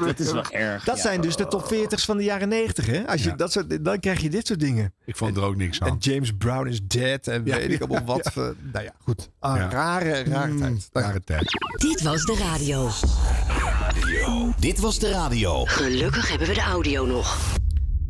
Dat is wel erg. Dat ja. zijn dus de top 40's van de jaren 90, hè? Als je dat soort, dan krijg je dit soort dingen. Ik vond er ook niks aan. En James Brown is dead en Ja, weet ik ja, allemaal wat. ja. voor- nou ja, goed. Ah, Ja. Rare, rare Mm, tijd. Rare tijd. Dit was de radio. Dit was de radio. Gelukkig hebben we de audio nog.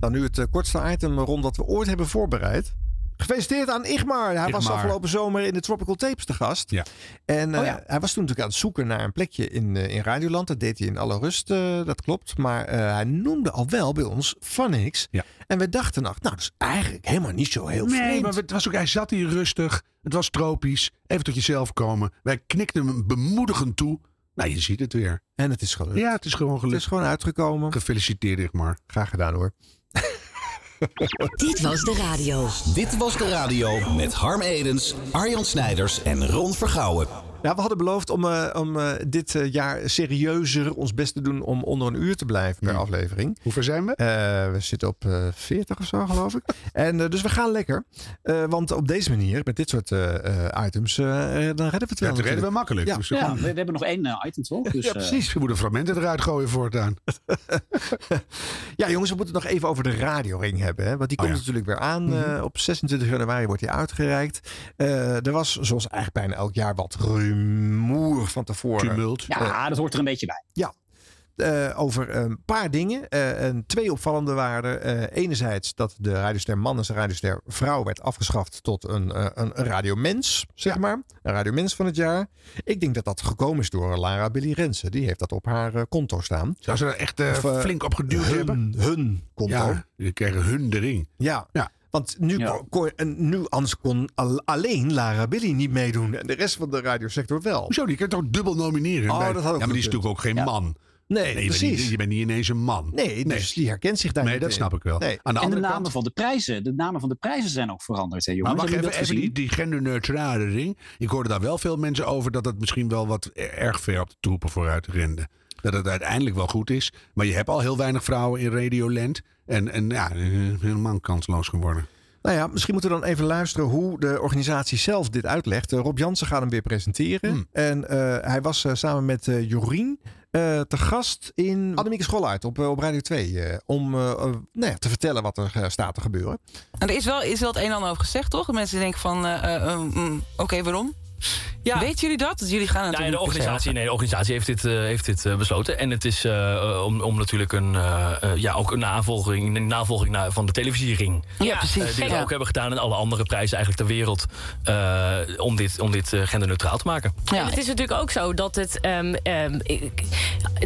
Dan nu het eh, kortste item rond dat we ooit hebben voorbereid. Gefeliciteerd aan Igmar. Hij was afgelopen zomer in de Tropical Tapes te gast. Ja. En eh, Oh ja. hij was toen natuurlijk aan het zoeken naar een plekje in, eh, in Radioland. Dat deed hij in alle rust, dat klopt. Maar eh, hij noemde al wel bij ons Phonics. Ja. En we dachten, nou, dat is eigenlijk helemaal niet zo heel Nee, vreemd. maar het was ook, hij zat hier rustig. Het was tropisch. Even tot jezelf komen. Wij knikten hem bemoedigend toe. Nou, je ziet het weer. En het is gelukt. Ja, het is gewoon Het gelukt. is gewoon uitgekomen. Gefeliciteerd, Igmar. Graag gedaan hoor. [LAUGHS] Dit was de radio. Dit was de radio met Harm Edens, Arjan Snijders en Ron Vergouwen. Ja, we hadden beloofd om, eh, om eh, dit eh, jaar serieuzer ons best te doen om onder een uur te blijven per aflevering. Hoe ver zijn we? Eh, we zitten op eh 40 of zo, geloof ik. [LAUGHS] en, eh, dus we gaan lekker. Eh, want op deze manier, met dit soort eh, eh, items, eh, dan redden we het wel. Ja, dat redden we makkelijk. Ja. Dus Ja, we, we hebben nog één item toch? [LAUGHS] Dus, Ja, precies. Je moet de fragmenten eruit gooien voortaan. [LAUGHS] Ja, jongens, we moeten het nog even over de radioring hebben. Hè? Want die Oh, komt ja. natuurlijk weer aan. Mhm. Eh, op 26 januari wordt die uitgereikt. Eh, er was, zoals eigenlijk bijna elk jaar, wat rumoer van tevoren. Tumult. ja, dat hoort er een beetje bij. Ja. Eh, over een paar dingen. Eh, en twee opvallende waren. eh, enerzijds dat de radioster man en de radioster vrouw werd afgeschaft tot een, eh, een, een radiomens, zeg maar. Een radiomens van het jaar. Ik denk dat dat gekomen is door Lara Billy Rensen. Die heeft dat op haar eh, konto staan. Zou ze er echt eh, Of, eh, flink op geduwd hun, hebben? Hun konto. Ja, die kregen hun de ring. Ja. Ja. Want nu, Ja. kon, nu anders kon al- alleen Lara Billy niet meedoen. En de rest van de radiosector wel. Hoezo? Die kan toch dubbel nomineren? Oh, Bij- dat had ook ja, maar die is natuurlijk ook geen Ja. man. Nee, Nee, je bent, precies. niet, je bent niet ineens een man. Nee, dus die herkent zich daar Nee, niet dat in. snap ik wel. Nee. Aan de En de namen kant... van de prijzen. De namen van de prijzen zijn ook veranderd, hè, Maar jongens? mag Hebben even, even dat die, die genderneutrale ring. Ik hoorde daar wel veel mensen over dat het misschien wel wat erg ver op de troepen vooruit rende. Dat het uiteindelijk wel goed is. Maar je hebt al heel weinig vrouwen in Radioland. En, en ja, helemaal kansloos geworden. Nou ja, misschien moeten we dan even luisteren hoe de organisatie zelf dit uitlegt. Eh, Rob Jansen gaat hem weer presenteren. Hmm. En eh, hij was eh, samen met eh, Jorien eh, te gast in Annemieke School uit op, op Radio 2. eh, om nou ja, te vertellen wat er staat te gebeuren. En er is wel, is wel het een en ander over gezegd, toch? Mensen denken van, eh, eh, mm, oké, waarom? Ja. Weten jullie dat? Dus jullie gaan Nou ja, de, natuurlijk organisatie, nee, de organisatie heeft dit, eh, heeft dit eh, besloten. En het is eh, om, om natuurlijk een, ja, ook een navolging, een navolging naar, van de televisiering. Ja, precies. Die we Ja. ook hebben gedaan en alle andere prijzen eigenlijk ter wereld. eh, om dit, om dit genderneutraal te maken. En het is natuurlijk ook zo dat het. ehm, ehm, ik-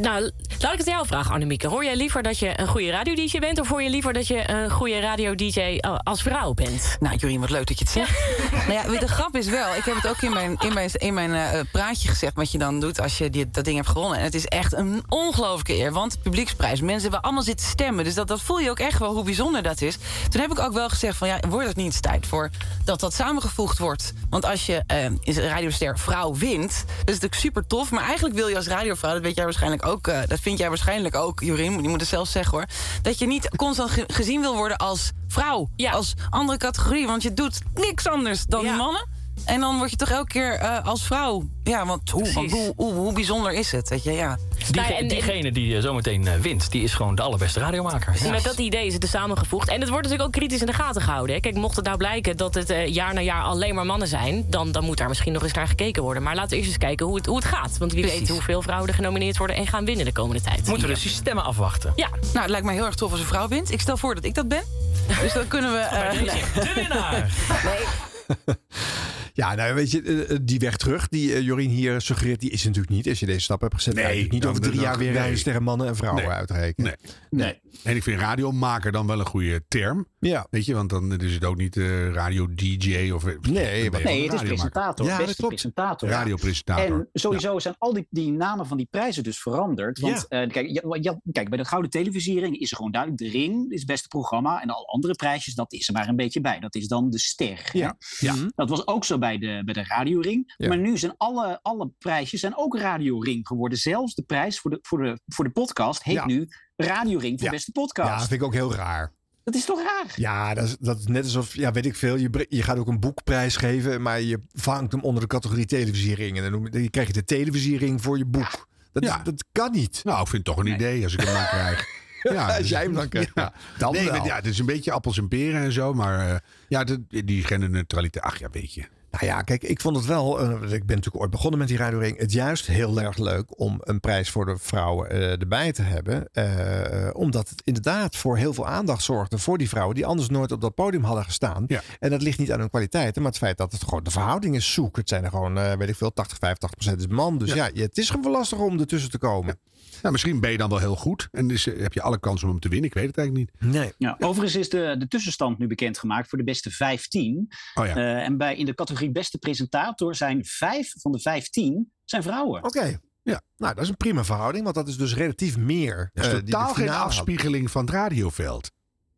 nou, laat ik het jou vragen, Annemieke. Hoor jij liever dat je een goede radio-dj bent... of hoor je liever dat je een goede radio-dj als vrouw bent? Nou, Jorien, wat leuk dat je het zegt. nou ja, weet de grap is wel, ik heb het ook in mijn, in mijn, in mijn eh, praatje gezegd... wat je dan doet als je die, dat ding hebt gewonnen. En het is echt een ongelooflijke eer, want publieksprijs. Mensen hebben allemaal zitten stemmen, dus dat, dat voel je ook echt wel hoe bijzonder dat is. Toen heb ik ook wel gezegd van, ja, wordt het niet eens tijd voor... dat dat samengevoegd wordt? Want als je is een radioster vrouw wint, dat is natuurlijk super tof... maar eigenlijk wil je als radiovrouw, dat weet jij waarschijnlijk ook... eh, dat vind jij waarschijnlijk ook, Jorien, je moet het zelf zeggen hoor... dat je niet constant ge- gezien wil worden als vrouw, als andere categorie... want je doet niks anders dan mannen... En dan word je toch elke keer eh, als vrouw. Ja, want hoe, want hoe, hoe, hoe bijzonder is het? Weet je, ja. Die, diegene die eh, zometeen eh, wint, die is gewoon de allerbeste radiomaker. Met dat idee is het er samengevoegd. En het wordt natuurlijk ook kritisch in de gaten gehouden. Hè. Kijk, mocht het nou blijken dat het eh, jaar na jaar alleen maar mannen zijn... Dan, dan moet daar misschien nog eens naar gekeken worden. Maar laten we eerst eens kijken hoe het, hoe het gaat. Want wie Precies. weet hoeveel vrouwen er genomineerd worden... en gaan winnen de komende tijd. Moeten we dus die stemmen afwachten. Ja. Nou, het lijkt mij heel erg tof als een vrouw wint. Ik stel voor dat ik dat ben. [LAUGHS] Dus dan kunnen we... eh, De [LAUGHS] winnaar! [LAUGHS] Ja, nou weet je, eh, eh, die weg terug die eh, Jorien hier suggereert, die is er natuurlijk niet. Als je deze stap hebt gezet, Nee, niet dan- over drie dan- jaar weer nee. rijden sterren mannen en vrouwen Nee. uitrekenen. Nee. nee. En ik vind radiomaker dan wel een goede term. Ja. Weet je, want dan is het ook niet eh, radio-dj of... Nee, Nee, het is presentator. Ja, dat beste klopt. presentator. Radiopresentator. En sowieso zijn al die, die namen van die prijzen dus veranderd. Want eh, kijk, ja, ja, kijk, bij de Gouden Televisiering is er gewoon duidelijk... De Ring is het beste programma. En alle andere prijsjes, dat is er maar een beetje bij. Dat is dan de ster. hè? Ja. Ja. Dat was ook zo bij de, bij de Radioring. Ja. Maar nu zijn alle, alle prijsjes zijn ook Radioring geworden. Zelfs de prijs voor de, voor de, voor de podcast heet Ja. nu Radioring voor Ja. beste podcast. Ja, dat vind ik ook heel raar. Dat is toch raar? Ja, dat is, dat is net alsof, ja, weet ik veel, je, je gaat ook een boekprijs geven, maar je vangt hem onder de categorie televisiering. En dan, noem je, dan krijg je de televisiering voor je boek. Dat, is- dat kan niet. Nou, ik vind het toch een idee als ik hem dan krijg. [LAUGHS] Ja, Als jij hem dan [LAUGHS] krijgt, ja, dan nee, wel. maar ja, het is een beetje appels en peren en zo. Maar eh, ja, de, die genderneutraliteit. Ach ja, weet je. Nou ja, kijk, ik vond het wel, eh, ik ben natuurlijk ooit begonnen met die Radio Ring, het juist heel erg leuk om een prijs voor de vrouwen eh, erbij te hebben. Eh, omdat het inderdaad voor heel veel aandacht zorgde voor die vrouwen die anders nooit op dat podium hadden gestaan. En dat ligt niet aan hun kwaliteiten, maar het feit dat het gewoon de verhouding is zoek. Het zijn er gewoon, weet ik veel, 80, 85 procent is man. Dus ja, het is gewoon lastig om ertussen te komen. Nou, misschien ben je dan wel heel goed. En dus heb je alle kans om hem te winnen. Ik weet het eigenlijk niet. Nee. Ja, overigens is de, de tussenstand nu bekendgemaakt voor de beste 15. Oh ja. Eh, en bij, in de categorie beste presentator zijn vijf van de 15 zijn vrouwen. Oké. Ja. Nou, dat is een prima verhouding, want dat is dus relatief meer. Dat is eh, totaal geen afspiegeling van het radioveld.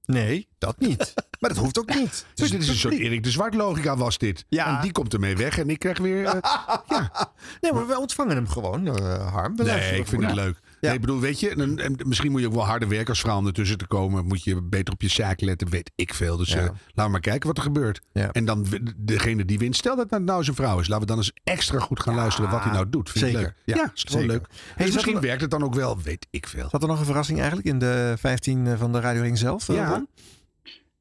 Nee, dat niet. [LAUGHS] maar dat hoeft ook niet. [LAUGHS] Dus dit is een soort Erik de Zwart logica was dit. Ja. En die komt ermee weg en ik krijg weer... eh, [LAUGHS] Nee, maar we ontvangen hem gewoon, Harm. We nee, ik vind het leuk. Ja. Nee, ik bedoel, weet je, en, en misschien moet je ook wel harder werken als vrouw om ertussen te komen. Moet je beter op je zaak letten, weet ik veel. Dus Ja. eh, laten we maar kijken wat er gebeurt. Ja. En dan degene die wint, stel dat het nou zijn vrouw is. Laten we dan eens extra goed gaan luisteren wat hij nou doet. Vind zeker. ik leuk. Ja, Ja, is gewoon leuk. Hey, Dus misschien er- werkt het dan ook wel, weet ik veel. Zat er nog een verrassing eigenlijk in de 15 van de Radio Ring zelf? eh, Ja.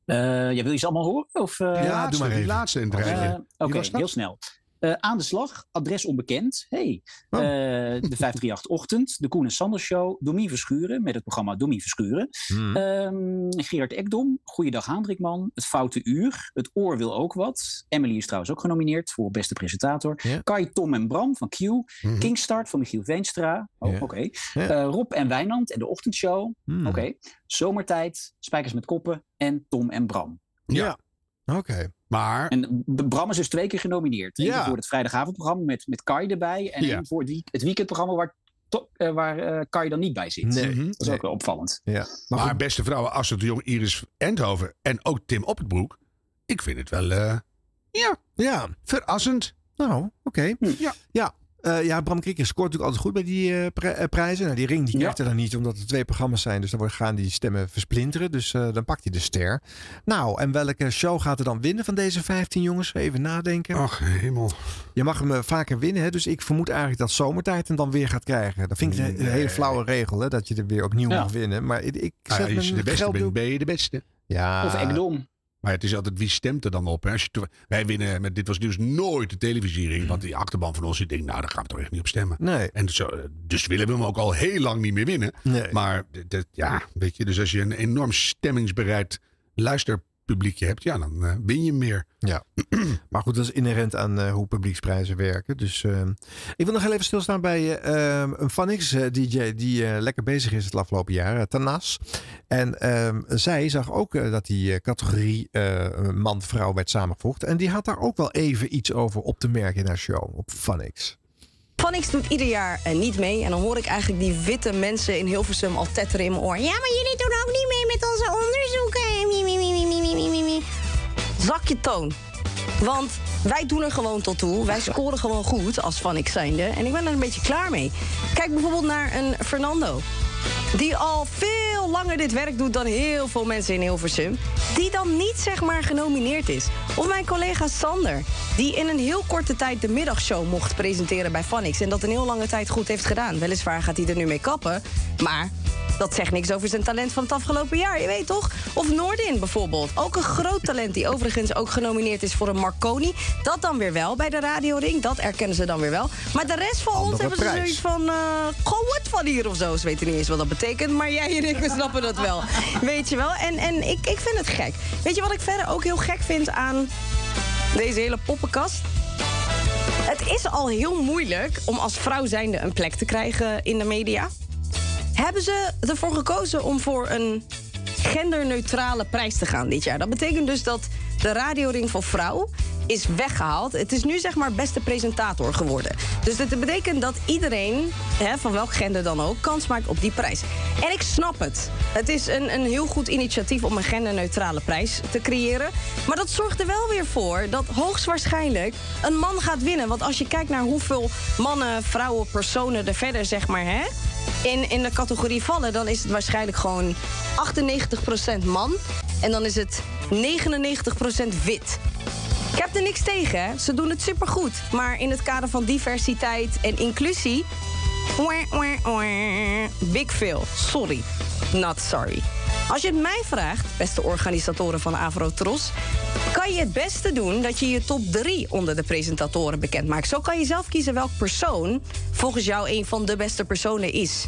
Eh, jij wil je ze allemaal horen? Of, eh, Ja, laatste, doe maar die laatste in het Eh. Oké, heel snel. Eh, aan de slag, adres onbekend. Hey. Oh. Eh, [LAUGHS] de 538 Ochtend, de Koen en Sander Show, Domien Verschuren met het programma Domien Verschuren. Hmm. Ehm, Gerard Ekdom, Goeiedag Hendrikman, Het Foute Uur, Het Oor Wil Ook Wat. Emily is trouwens ook genomineerd voor beste presentator. Kai, Tom en Bram van Q. Mhm. Kingstart van Michiel Veenstra. Oh, oké. Eh, Rob en Wijnand en de Ochtendshow. Hmm. Oké. Zomertijd, Spijkers met Koppen en Tom en Bram. Ja. Oké. Maar En Bram is dus twee keer genomineerd. Eén Ja. voor het vrijdagavondprogramma met, met Kai erbij. En Ja. één voor het, week- het weekendprogramma waar, to- eh, waar eh, Kai dan niet bij zit. Nee. Mhm. Dat is ook wel opvallend. Ja. Maar, beste vrouwen, Astrid de Jong, Iris Endhoven en ook Tim Oppenbroek. Ik vind het wel, eh, ja, ja, verrassend. nou, oké. Ja. Ja. Eh, ja, Bram Krikker scoort natuurlijk altijd goed bij die eh, pri- eh, prijzen. Nou, die ring die krijgt er dan niet, omdat er twee programma's zijn. Dus dan worden- gaan die stemmen versplinteren. Dus eh, dan pakt hij de ster. Nou, en welke show gaat er dan winnen van deze 15 jongens? Even nadenken. Ach, hemel. Je mag hem vaker winnen, hè? dus ik vermoed eigenlijk dat zomertijd hem dan weer gaat krijgen. Dat vind ik een, een hele flauwe regel, hè? dat je er weer opnieuw Ja. mag winnen. Maar ik, ik Ah, zet ja, als je de beste bent, ben je de beste. Ja, Of Ekdom. Maar het is altijd wie stemt er dan op. Hè? Als je te- wij winnen met Dit Was Nieuws nooit de televisiering. Want die achterban van ons die denkt, nou daar gaan we toch echt niet op stemmen. Nee. En zo, eh, dus willen we hem ook al heel lang niet meer winnen. Nee. Maar d- d- ja, weet je, dus als je een enorm stemmingsbereid luisterpubliekje hebt, ja, dan eh, win je meer. Ja, [CLEARS THROAT] maar goed, dat is inherent aan eh, hoe publieksprijzen werken. Dus eh, ik wil nog heel even stilstaan bij eh, eh, een Vanix eh, DJ die eh, lekker bezig is het afgelopen jaar, Tanas. En eh, zij zag ook dat die eh, categorie eh, man-vrouw werd samengevoegd. En die had daar ook wel even iets over op te merken in haar show op Vanix. Phonics doet ieder jaar eh, niet mee. En dan hoor ik eigenlijk die witte mensen in Hilversum al tetteren in mijn oor. Ja, maar jullie doen ook niet mee met onze onderzoeken. Zak je toon. Want wij doen er gewoon tot toe. Wij scoren gewoon goed als Phonics zijnde. En ik ben er een beetje klaar mee. Kijk bijvoorbeeld naar een Fernando. Die al veel langer dit werk doet dan heel veel mensen in Hilversum. Die dan niet zeg maar genomineerd is. Of mijn collega Sander. Die in een heel korte tijd de middagshow mocht presenteren bij Phonics. En dat een heel lange tijd goed heeft gedaan. Weliswaar gaat hij er nu mee kappen. Maar dat zegt niks over zijn talent van het afgelopen jaar. Je weet toch? Of Noordin bijvoorbeeld. Ook een groot talent die overigens ook genomineerd is voor een Marconi. Dat dan weer wel bij de Radio Ring. Dat erkennen ze dan weer wel. Maar de rest van ons hebben ze zoiets van... eh Goh, wat van hier of zo. Ze weten niet eens wat dat betekent. Maar jij en ik, we snappen dat wel. [LAUGHS] Weet je wel? En, en ik, ik vind het gek. Weet je wat ik verder ook heel gek vind aan deze hele poppenkast? Het is al heel moeilijk om als vrouw zijnde een plek te krijgen in de media. Hebben ze ervoor gekozen om voor een genderneutrale prijs te gaan dit jaar? Dat betekent dus dat de radioring voor vrouw is weggehaald. Het is nu zeg maar beste presentator geworden. Dus dat betekent dat iedereen, hè, van welk gender dan ook, kans maakt op die prijs. En ik snap het. Het is een, een heel goed initiatief om een genderneutrale prijs te creëren. Maar dat zorgt er wel weer voor dat hoogstwaarschijnlijk een man gaat winnen. Want als je kijkt naar hoeveel mannen, vrouwen, personen er verder zeg maar hè, in, in de categorie vallen, dan is het waarschijnlijk gewoon 98% man. En dan is het 99% wit. Ik heb er niks tegen. Ze doen het supergoed. Maar in het kader van diversiteit en inclusie... Big veel. Sorry. Not sorry. Als je het mij vraagt, beste organisatoren van Avrotros... kan je het beste doen dat je je top 3 onder de presentatoren bekend maakt. Zo kan je zelf kiezen welk persoon volgens jou een van de beste personen is.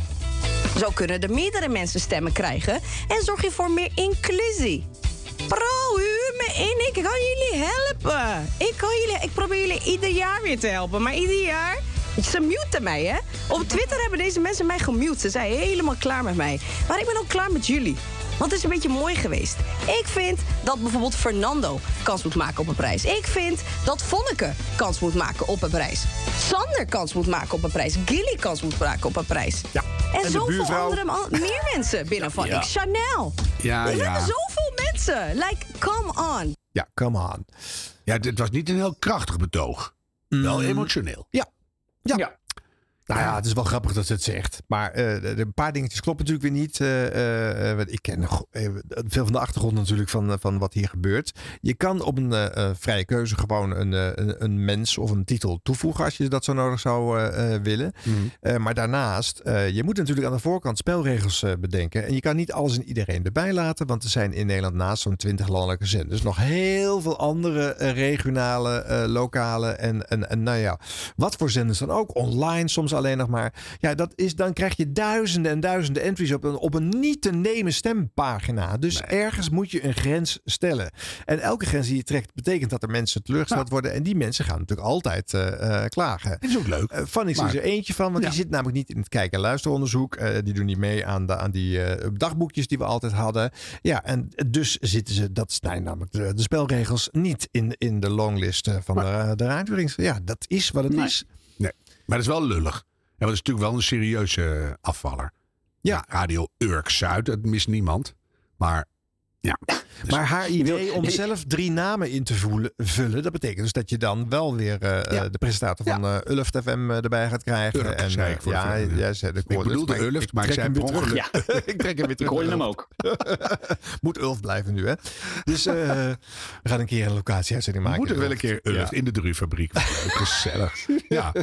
Zo kunnen er meerdere mensen stemmen krijgen... en zorg je voor meer inclusie. Bro, huur me in. Ik kan jullie helpen. Ik, kan jullie, ik probeer jullie ieder jaar weer te helpen. Maar ieder jaar... Ze muten mij, hè? Op Twitter hebben deze mensen mij gemute. Ze zijn helemaal klaar met mij. Maar ik ben ook klaar met jullie. Want het is een beetje mooi geweest. Ik vind dat bijvoorbeeld Fernando kans moet maken op een prijs. Ik vind dat Vonneke kans moet maken op een prijs. Sander kans moet maken op een prijs. Gilly kans moet maken op een prijs. Ja. En, En zoveel andere [LAUGHS] meer mensen binnen van Ja. ik. Chanel. Ja, er zijn ja. zoveel mensen. Like, come on. Ja, come on. Ja, dit was niet een heel krachtig betoog. Wel emotioneel. Ja. Ja. Nou ja, het is wel grappig dat ze het zegt. Maar eh, een paar dingetjes kloppen natuurlijk weer niet. Eh, eh, ik ken veel van de achtergrond natuurlijk van, van wat hier gebeurt. Je kan op een vrije keuze gewoon een, een, een mens of een titel toevoegen als je dat zo nodig zou willen. Eh, maar daarnaast, je moet natuurlijk aan de voorkant spelregels bedenken. En je kan niet alles en iedereen erbij laten. Want er zijn in Nederland naast zo'n 20 landelijke zenders nog heel veel andere regionale, lokale en, en, en nou ja, wat voor zenders dan ook. Online soms alleen nog maar. Ja, dat is, dan krijg je duizenden en duizenden entries op een, op een niet te nemen stempagina. Dus ergens moet je een grens stellen. En elke grens die je trekt betekent dat er mensen teleurgesteld worden. En die mensen gaan natuurlijk altijd eh, eh, klagen. Dat is ook leuk. Uh, Fanny is er eentje van, want Ja. die zit namelijk niet in het kijk- en luisteronderzoek. Eh, die doen niet mee aan, de, aan die dagboekjes die we altijd hadden. Ja, en dus zitten ze, dat zijn namelijk de, de spelregels, niet in, in de longlist van de, de. Ja, dat is wat het is. Nee, maar dat is wel lullig. Dat is natuurlijk wel een serieuze eh, afvaller. Ja, Radio Urk Zuid, dat mist niemand. Maar ja. Maar haar idee om zelf drie namen in te voelen, vullen, dat betekent dus dat je dan wel weer eh, eh, de presentator van eh Ulft FM erbij gaat krijgen. Urk, en, zei ik voor ja, zei de Ik bedoelde Ulft, maar ik trek zei hem terug. ongeluk. [LAUGHS] ik trek hem weer terug. Ik hem ook. [LAUGHS] Moet Ulft blijven nu, hè? Dus eh, we gaan een keer een locatieuitzending maken. moeten wel een keer Ulft in de druifabriek. [LAUGHS] Gezellig. Ja,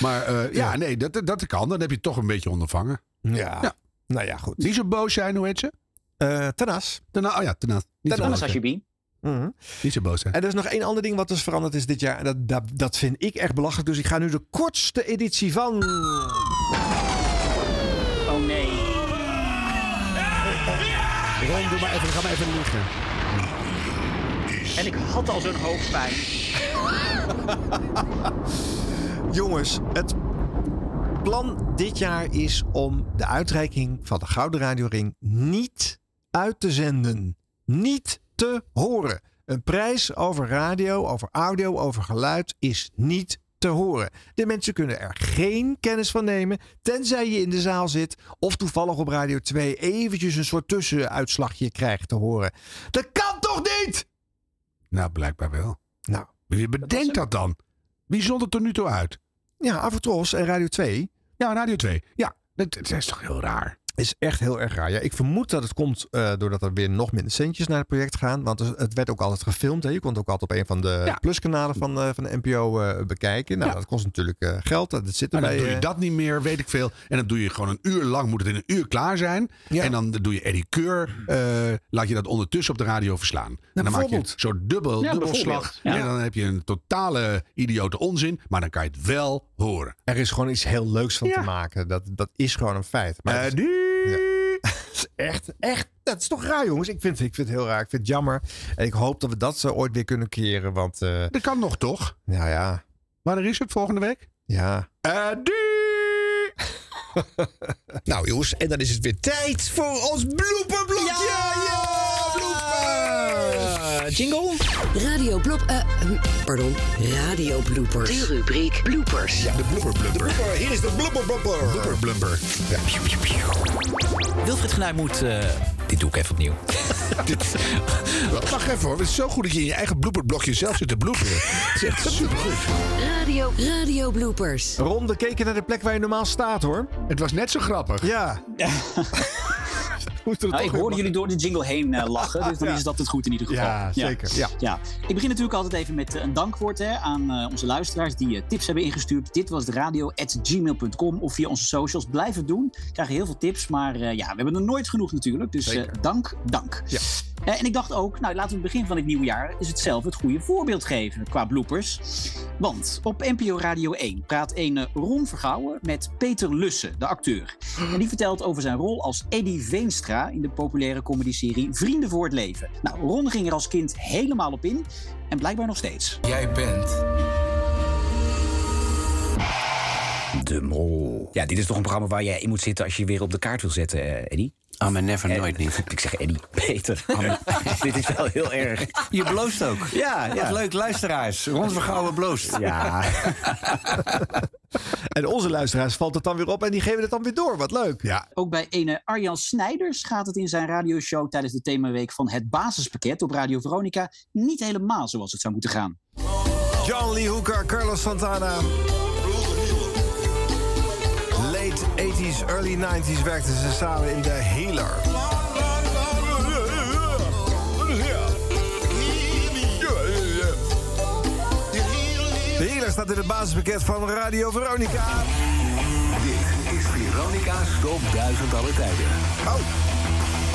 maar eh, ja, nee, dat, dat kan. Dan heb je het toch een beetje ondervangen. Ja. Nou ja, goed. Niet zo boos zijn, hoe heet ze? Eh Tanas. Tana, oh ja, Tanas. Niet zijn. Hashibi. Mhm. Niet zo boos zijn. En er is nog één ander ding wat dus veranderd is dit jaar. En dat, dat, dat vind ik echt belachelijk. Dus ik ga nu de kortste editie van. Oh nee. Ron, doe maar even, ga maar even liggen. En ik had al zo'n hoofdpijn. [LAUGHS] Jongens, het plan dit jaar is om de uitreiking van de Gouden Radioring niet uit te zenden. Niet te horen. Een prijs over radio, over audio, over geluid is niet te horen. De mensen kunnen er geen kennis van nemen, tenzij je in de zaal zit of toevallig op Radio 2 eventjes een soort tussenuitslagje krijgt te horen. Dat kan toch niet? Nou, blijkbaar wel. Nou. Wie bedenkt dat dan? Wie zond het er nu toe uit? Ja, Avatros en Radio 2. Ja, Radio 2. Ja, dat, dat is toch heel raar. Is echt heel erg raar. Ja, ik vermoed dat het komt eh, doordat er weer nog minder centjes naar het project gaan. Want het- werd ook altijd gefilmd. Hè. Je kon het ook altijd op een van de Ja. pluskanalen van, eh, van de NPO eh, bekijken. Nou, Ja. dat kost natuurlijk eh, geld. Dat zit Maar dan erbij. doe je dat niet meer, weet ik veel. En dan doe je gewoon een uur lang, moet het in een uur klaar zijn. En dan doe je Eddie Keur, eh, laat je dat ondertussen op de radio verslaan. en dan maak je zo'n dubbel, Ja, dubbelslag. En dan heb je een totale idiote onzin. Maar dan kan je het wel horen. Er is gewoon iets heel leuks van te maken. Dat, dat is gewoon een feit. Maar Ja. [LAUGHS] Echt, echt. Dat is toch raar, jongens. Ik vind, ik vind het heel raar. Ik vind het jammer. En ik hoop dat we dat zo ooit weer kunnen keren. Want. eh, Dat kan nog toch? nou ja. Wanneer is het volgende week? Ja. [LAUGHS] nou jongens, en dan is het weer tijd voor ons blooperblokje. Ja, blooper! jingle? Radio blop... eh, hm, pardon, radio bloopers. De rubriek bloopers. Ja, de blooper blumper. Hier is de blooper blumper. Blooper blumper. Ja. Wilfried Genuij moet... eh, dit doe ik even opnieuw. [LAUGHS] Wacht even hoor, het is zo goed dat je in je eigen blooperblokje zelf zit te bloeperen. Het is echt supergoed. Radio, radio bloopers. Ronde keken naar de plek waar je normaal staat, hoor. Het was net zo grappig. Ja. [LAUGHS] Nou, ik hoorde jullie door de jingle heen eh, [LAUGHS] lachen, dus dan Ja. is dat het goed in ieder geval. Ja, zeker. Ja. Ja. Ik begin natuurlijk altijd even met eh, een dankwoord hè, aan eh, onze luisteraars die tips hebben ingestuurd. Dit was de radio gmail.com of via onze socials. Blijf het doen. We krijgen heel veel tips, maar ja, we hebben er nooit genoeg natuurlijk. Dus dank, dank. Ja. Eh, en ik dacht ook, nou laten we het begin van het nieuwe jaar is het het goede voorbeeld geven qua bloopers. Want op NPO Radio 1 praat een Ron Vergouwen met Peter Lussen, de acteur. En die vertelt over zijn rol als Eddie Veenstra in de populaire comedyserie Vrienden voor het Leven. Nou, Ron ging er als kind helemaal op in en blijkbaar nog steeds. Jij bent. De Mol. Ja, dit is toch een programma waar jij in moet zitten als je je weer op de kaart wil zetten, eh, Eddie? Oh, maar never, nooit niet. [LAUGHS] Ik zeg Eddie. Peter. [LAUGHS] [LAUGHS] Dit is wel heel erg. Je bloost ook. Ja, ja. Leuk, luisteraars. Ron Vergouwen bloost. Ja. En onze luisteraars valt het dan weer op en die geven het dan weer door. Wat leuk. Ja. Ook bij ene Arjan Snijders gaat het in zijn radioshow tijdens de themaweek van het basispakket op Radio Veronica niet helemaal zoals het zou moeten gaan. John Lee Hooker, Carlos Santana. Late 80s, early 90s werkten ze samen in The Healer. De Healer staat in het basispakket van Radio Veronica. Dit is Veronica's Top 1000 alle tijden. Oh,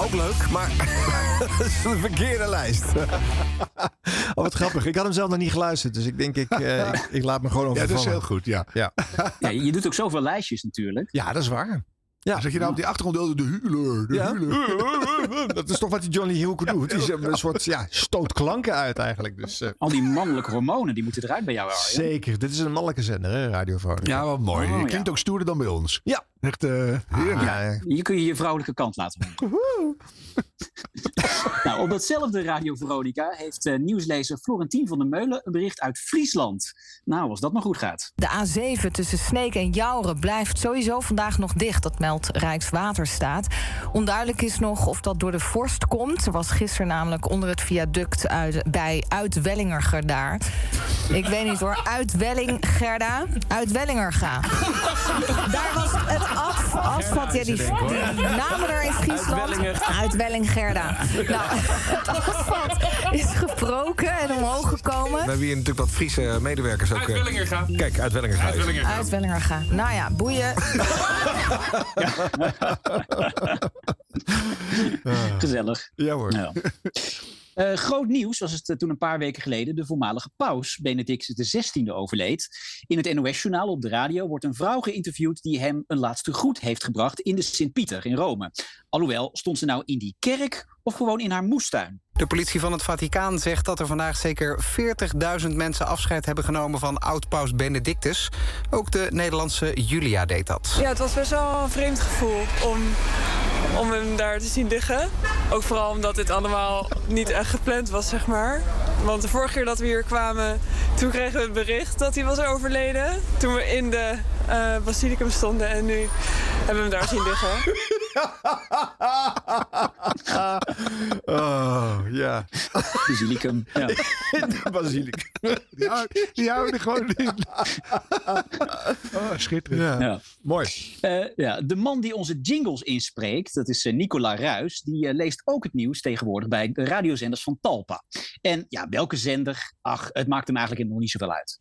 ook leuk, maar [LAUGHS] dat is een verkeerde lijst. [LAUGHS] oh, wat grappig. Ik had hem zelf nog niet geluisterd, dus ik denk ik, eh, [LAUGHS] ik, ik laat me gewoon Ja, overvallen. dat is heel goed, ja. Ja, Ja, je doet ook zoveel lijstjes natuurlijk. ja dat is waar. Ja. Zet je nou op die achtergrond de huiler, de Ja. huiler. Dat is toch wat die Johnny Hooker doet. Die zet een soort ja, stoot klanken uit eigenlijk. Dus, eh, Al die mannelijke hormonen die moeten eruit bij jou, Arjan. zeker. Dit is een mannelijke zender, hè, Radio Veronica. Ja, wat mooi. Oh, je ja. klinkt ook stoerder dan bij ons. Ja. Echt eh heerlijk. Ja, Hier kun je je vrouwelijke kant laten horen. [LAUGHS] [LAUGHS] nou, op datzelfde Radio Veronica heeft eh, nieuwslezer Florentien van der Meulen een bericht uit Friesland. Nou, als dat maar goed gaat. De A7 tussen Sneek en Jouren blijft sowieso vandaag nog dicht. Dat meldt Rijkswaterstaat. Onduidelijk is nog of dat door de vorst komt. Er was gisteren namelijk onder het viaduct uit, bij Uitwellingerger daar. Ik weet niet hoor. Uitwellingerda. Uitwellingerga. Daar was het af, asfalt. Ja, die, die namen er in Friesland. Uitwellingerda. Nou, het asfalt is gebroken en omhoog gekomen. We hebben hier natuurlijk wat Friese medewerkers ook. eh, Uitwellingerga. Kijk, uit Wellingershuis. Uitwellingerga. Nou ja, boeien. [LAUGHS] [LAUGHS] Gezellig. Ja hoor. Ja. Eh, groot nieuws was het eh, toen een paar weken geleden de voormalige paus Benedictus XVI overleed. In het NOS-journaal op de radio wordt een vrouw geïnterviewd die hem een laatste groet heeft gebracht in de Sint-Pieter in Rome. Alhoewel, stond ze nou in die kerk of gewoon in haar moestuin? De politie van het Vaticaan zegt dat er vandaag zeker 40.000 mensen afscheid hebben genomen van oud-paus Benedictus. Ook de Nederlandse Julia deed dat. Ja, het was best wel een vreemd gevoel om, om hem daar te zien liggen. Ook vooral omdat dit allemaal niet echt gepland was, zeg maar. Want de vorige keer dat we hier kwamen, toen kregen we het bericht dat hij was overleden. Toen we in de eh, basilicum stonden en nu hebben we hem daar zien liggen. [LAUGHS] Oh, ja. Basilicum. Ja. De [LAUGHS] basilicum. Die houden, die houden er gewoon in. [LAUGHS] Oh, schitterend. Ja. Ja. Mooi. Eh, ja, de man die onze jingles inspreekt, dat is eh, Nicola Ruis, die eh, leest ook het nieuws tegenwoordig bij de radiozenders van Talpa. En ja, welke zender? Ach, het maakt hem eigenlijk nog niet zoveel uit.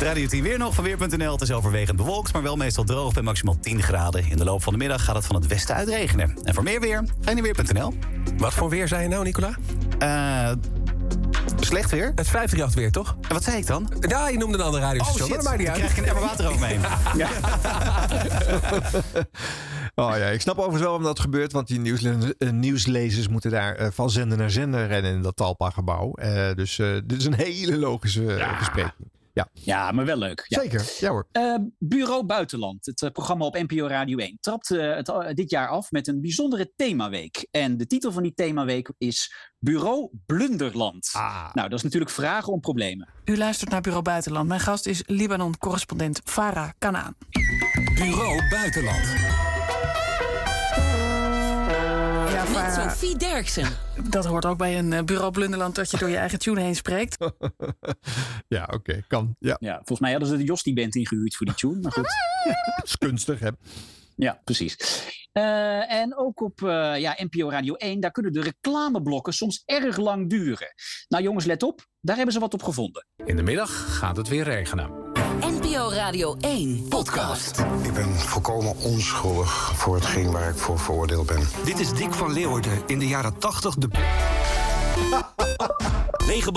Radio 10 weer nog van Weer.nl. Het is overwegend bewolkt, maar wel meestal droog bij maximaal 10 graden. In de loop van de middag gaat het van het westen uit regenen. En voor meer weer, ga je naar Weer.nl. Wat voor weer zei je nou, Nicola? Eh slecht weer? Het 538 weer, toch? En wat zei ik dan? Ja, je noemde een andere radiostation, Oh, shit. maar niet Dan uit. krijg ik een emmer water over me heen. Oh ja, ik snap overigens wel waarom dat gebeurt. Want die nieuwsle- eh, nieuwslezers moeten daar eh, van zender naar zender rennen in dat Talpa-gebouw. Eh, dus eh, dit is een hele logische uh, bespreking. Ja, ja maar wel leuk. Ja. Zeker, ja hoor. Eh, Bureau Buitenland, het eh, programma op NPO Radio 1, trapt eh, het, dit jaar af met een bijzondere themaweek. En de titel van die themaweek is Bureau Blunderland. Nou, dat is natuurlijk vragen om problemen. U luistert naar Bureau Buitenland. Mijn gast is Libanon-correspondent Farah Kanaan. Bureau Buitenland. Sophie Derksen. dat hoort ook bij een eh, Bureau Blunderland dat je door je eigen tune heen spreekt. [LAUGHS] ja, oké, kan. Ja. Ja, volgens mij hadden ze de Jostie Band ingehuurd voor die tune, maar goed. [LAUGHS] Dat is kunstig, hè? Ja, precies. Eh, en ook op eh, ja, NPO Radio 1, daar kunnen de reclameblokken soms erg lang duren. Nou jongens, let op, daar hebben ze wat op gevonden. In de middag gaat het weer regenen. NPO Radio 1 podcast. Ik ben volkomen onschuldig voor hetgeen waar ik voor veroordeeld ben. Dit is Dick van Leeuwarden. In de jaren 80 de... [LAUGHS] Lege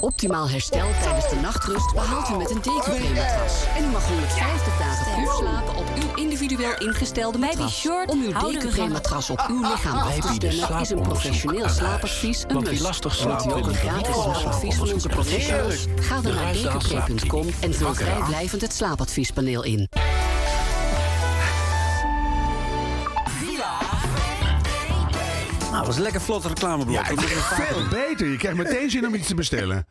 Optimaal herstel tijdens de nachtrust behaalt u met een DQB-matras. En u mag 150 dagen puur slapen op uw individueel ingestelde matras. Om uw DQB-matras op uw lichaam af te stemmen is een professioneel slaapadvies een must. lastig u ook een gratis slaapadvies van onze professionals? Ga dan naar dqb.com en vul vrijblijvend het slaapadviespaneel in. Was een lekker vlot reclameblok. Ja, veel [LAUGHS] beter. Je krijgt meteen zin om iets te bestellen.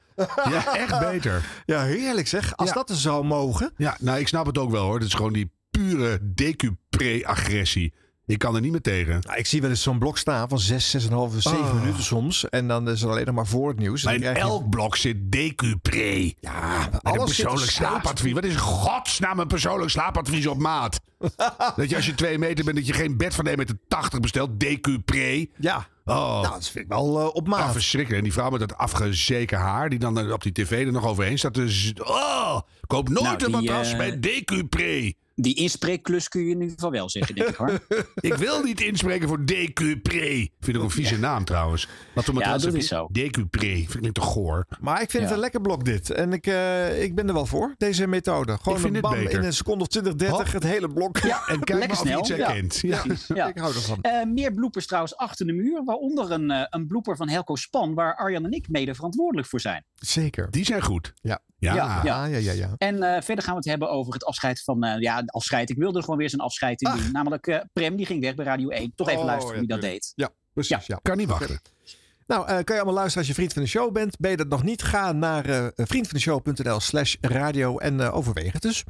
Ja, echt [LAUGHS] beter. Ja, heerlijk zeg. Als Ja. dat er zou mogen. Ja, nou, ik snap het ook wel hoor. Het is gewoon die pure decupre-agressie. Ik kan er niet meer tegen. Nou, ik zie wel eens zo'n blok staan van 6, 6,5, 7 Oh. minuten soms. En dan is het alleen nog maar voor het nieuws. En Maar in je- elk blok zit decupre. Ja, Met een alles zit persoonlijk er slaapadvies. Wat is godsnaam een persoonlijk slaapadvies op maat? [LAUGHS] dat je als je twee meter bent, dat je geen bed van 1,80 meter 80 bestelt. Decupre. Ja. Oh. Nou, dat vind ik wel eh, op maat. Ah, verschrikkelijk. En die vrouw met dat afgezeken haar, die dan eh, op die tv er nog overheen staat. Dus, oh, koop nooit Nou, een matras eh, bij Decupre. Die inspreekklus kun je in ieder geval wel zeggen, denk ik hoor. [LAUGHS] Ik wil niet inspreken voor Decupre. Vind ik een vieze naam trouwens. Ja, dat is zo. Decupre. Vind ik te goor. Maar ik vind het een lekker blok dit. En ik, eh, ik ben er wel voor, deze methode. Gewoon een bam in een seconde of 20, 30, Hop. het hele blok. Ja, [LAUGHS] En kijk lekker maar of je snel. iets herkent. Ja. Ik hou ervan. Eh, meer bloepers trouwens achter de muur. Waaronder een, eh, een blooper van Helco Span, waar Arjan en ik mede verantwoordelijk voor zijn. Zeker. Die zijn goed. Ja. Ja. Ja, Ja, ja, ja. ja. En eh, verder gaan we het hebben over het afscheid van. eh, ja, afscheid. Ik wilde er gewoon weer zo'n afscheid in doen. Namelijk eh, Prem, die ging weg bij Radio 1. Toch even Oh, luisteren ja, wie dat deed. Ja, precies. Ja. Kan niet wachten. Nou, eh, kan je allemaal luisteren als je vriend van de show bent. Ben je dat nog niet? Ga naar vriendvandeshow.nl slash radio en eh, overweeg het dus.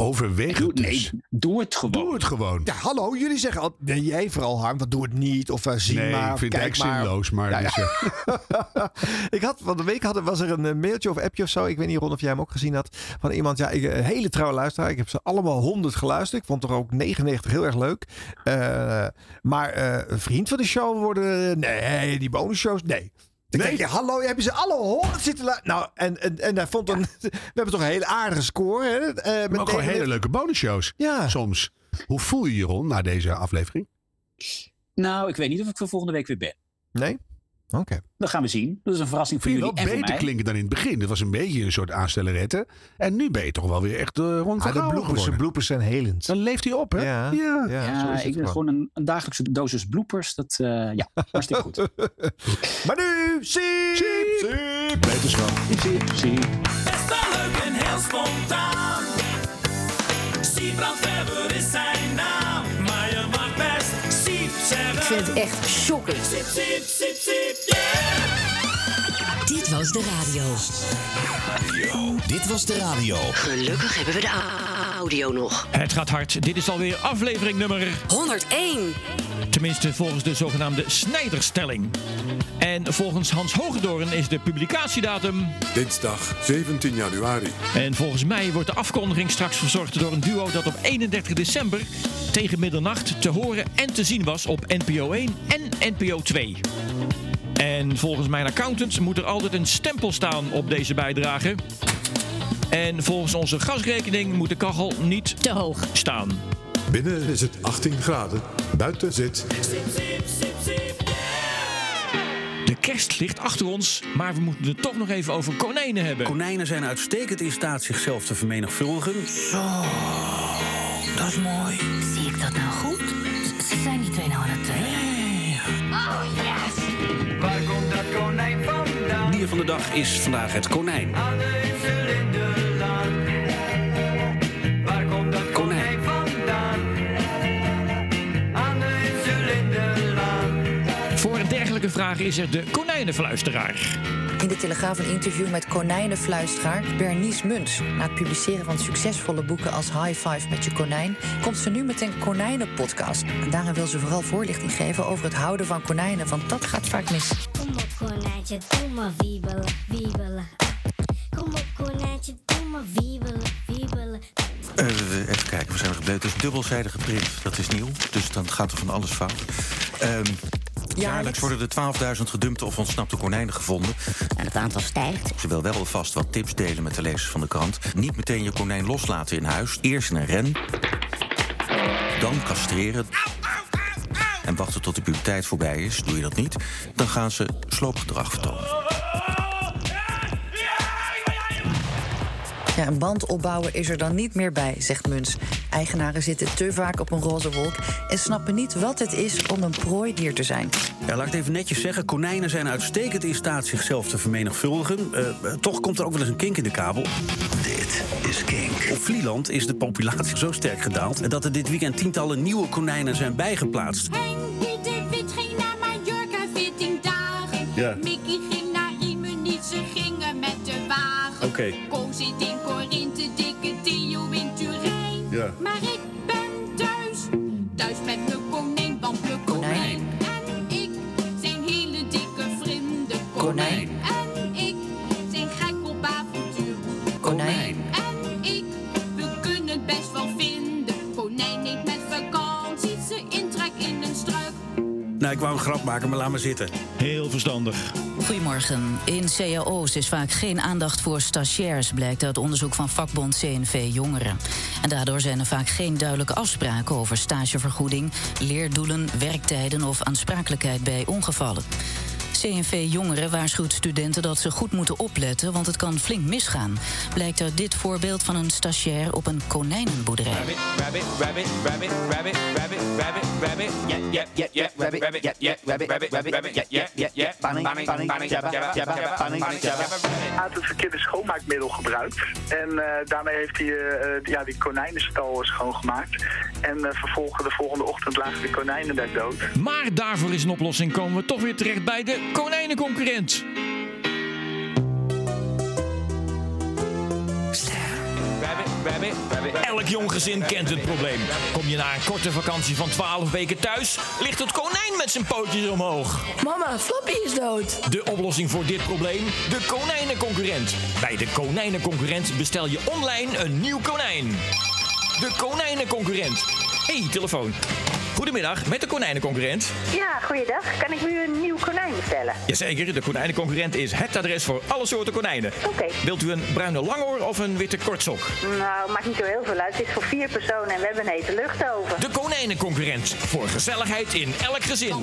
Overweeg Doe, het dus. nee, doe het gewoon. Doe het gewoon. Ja, hallo, jullie zeggen al, nee, jij vooral Harm, wat doe het niet. Of uh, zie nee, maar, ik vind het kijk eigenlijk maar. zinloos. Maar Ja, dus, ja. eh, [LAUGHS] ik had van de week had, was er een eh, mailtje of appje of zo. Ik weet niet Ron of jij hem ook gezien had. Van iemand, ja, ik, een hele trouwe luisteraar. Ik heb ze allemaal honderd geluisterd. Ik vond er ook 99 heel erg leuk. Eh, maar eh, een vriend van de show worden, nee, die bonusshows, nee. Dan Nee. denk je, hallo, heb je ze alle honderd zitten luisteren? Nou, en, en, en hij vond een, [LAUGHS] we hebben toch een hele aardige score. Hè? Eh, met maar ook gewoon hele leuke bonusshows. Ja. Soms. Hoe voel je je, Ron, na deze aflevering? Nou, ik weet niet of ik voor volgende week weer ben. Nee? Oké. Dat gaan we zien. Dat is een verrassing voor Vind je jullie wel beter mij. klinken dan in het begin. Het was een beetje een soort aanstellerette. En nu ben je toch wel weer echt uh, rond Ah, de bloopers, de bloopers zijn helend. Dan leeft hij op, hè? Ja, Ja. ja, Ja, zo is het ik gewoon. gewoon een, een dagelijkse dosis bloopers. Dat, eh, ja, [LAUGHS] hartstikke goed. Maar nu, Siep! Siep! Wetenschap. Zie, zie. Best wel leuk en heel spontaan. Siebrand Weber is zijn naam. Vind het echt shocking. Dit was de radio. Dit was de radio. Gelukkig hebben we de audio nog. Het gaat hard. Dit is alweer aflevering nummer 101. Tenminste, volgens de zogenaamde Snijderstelling. En volgens Hans Hogedoorn is de publicatiedatum. Dinsdag 17 januari. En volgens mij wordt de afkondiging straks verzorgd door een duo dat op 31 december tegen middernacht te horen en te zien was op NPO 1 en NPO 2. En volgens mijn accountant moet er altijd een stempel staan op deze bijdrage. En volgens onze gasrekening moet de kachel niet te hoog staan. Binnen is het 18 graden. Buiten zit. De kerst ligt achter ons, maar we moeten het toch nog even over konijnen hebben. Konijnen zijn uitstekend in staat zichzelf te vermenigvuldigen. Zo, dat is mooi. Zie ik dat nou goed? Dier van de dag is vandaag het konijn. Konijn. Voor dergelijke vragen is er de konijnenfluisteraar. In de Telegraaf een interview met konijnenfluisteraar Bernice Muns. Na het publiceren van succesvolle boeken als High Five met je konijn... komt ze nu met een konijnenpodcast. En daarin wil ze vooral voorlichting geven over het houden van konijnen... want dat gaat vaak mis. Kom op, konijntje, doe maar wiebelen, wiebelen. Kom op, konijntje, doe maar wiebelen, wiebelen. Eh, even kijken, we zijn er gebleven. Het is dubbelzijdige print, dat is nieuw. Dus dan gaat er van alles fout. Ehm, jaarlijks worden er 12.000 gedumpte of ontsnapte konijnen gevonden. En het aantal stijgt. Ze wil wel alvast wat tips delen met de lezers van de krant. Niet meteen je konijn loslaten in huis. Eerst in een ren. Dan castreren. En wachten tot de puberteit voorbij is. Doe je dat niet, dan gaan ze sloopgedrag vertonen. Ja, een band opbouwen is er dan niet meer bij, zegt Muns. Eigenaren zitten te vaak op een roze wolk... en snappen niet wat het is om een prooidier te zijn. Ja, laat ik het even netjes zeggen. Konijnen zijn uitstekend in staat zichzelf te vermenigvuldigen. Eh, eh, toch komt er ook wel eens een kink in de kabel. Dit is kink. Op Vlieland is de populatie zo sterk gedaald... dat er dit weekend tientallen nieuwe konijnen zijn bijgeplaatst. Henkie de Wit ging naar Mallorca 14 dagen. Ja. Mickey ging naar Rimini, ze gingen met de wagen. Oké. Ko Nou, ik wou een grap maken, maar laat maar zitten. Heel verstandig. Goedemorgen. In cao's is vaak geen aandacht voor stagiairs, blijkt uit onderzoek van vakbond CNV Jongeren. En daardoor zijn er vaak geen duidelijke afspraken over stagevergoeding, leerdoelen, werktijden of aansprakelijkheid bij ongevallen. CNV Jongeren waarschuwt studenten dat ze goed moeten opletten, want het kan flink misgaan. Blijkt uit dit voorbeeld van een stagiair op een konijnenboerderij. Rabbit, rabbit, rabbit, rabbit, rabbit, rabbit, rabbit, rabbit, yeah, yeah, yeah, yeah, rabbit, rabbit, yeah, yeah, rabbit, rabbit, rabbit, rabbit, yeah, yeah, yeah, yeah, banning, banning, banning, jabba, jabba, jabba, banning, banning, jabba. Hij had het verkeerde schoonmaakmiddel gebruikt. En eh, daarmee heeft hij eh, eh, ja, die konijnenstal schoongemaakt. En eh, vervolgens de volgende ochtend lagen de konijnen daar dood. Maar daarvoor is een oplossing. Komen we toch weer terecht bij de konijnenconcurrent. Elk jong gezin kent het probleem. Kom je na een korte vakantie van 12 weken thuis, ligt het konijn met zijn pootjes omhoog. Mama, Flappy is dood. De oplossing voor dit probleem? De konijnenconcurrent. Bij de konijnenconcurrent bestel je online een nieuw konijn. De konijnenconcurrent. hey, telefoon. Goedemiddag, met de konijnenconcurrent. Ja, goeiedag. Kan ik nu een nieuw konijn bestellen? Jazeker, de konijnenconcurrent is het adres voor alle soorten konijnen. Oké. Wilt u een bruine langoor of een witte kortsok? Nou, maakt niet zo heel veel uit. Het is voor vier personen en we hebben een hete lucht De konijnenconcurrent. Voor gezelligheid in elk gezin.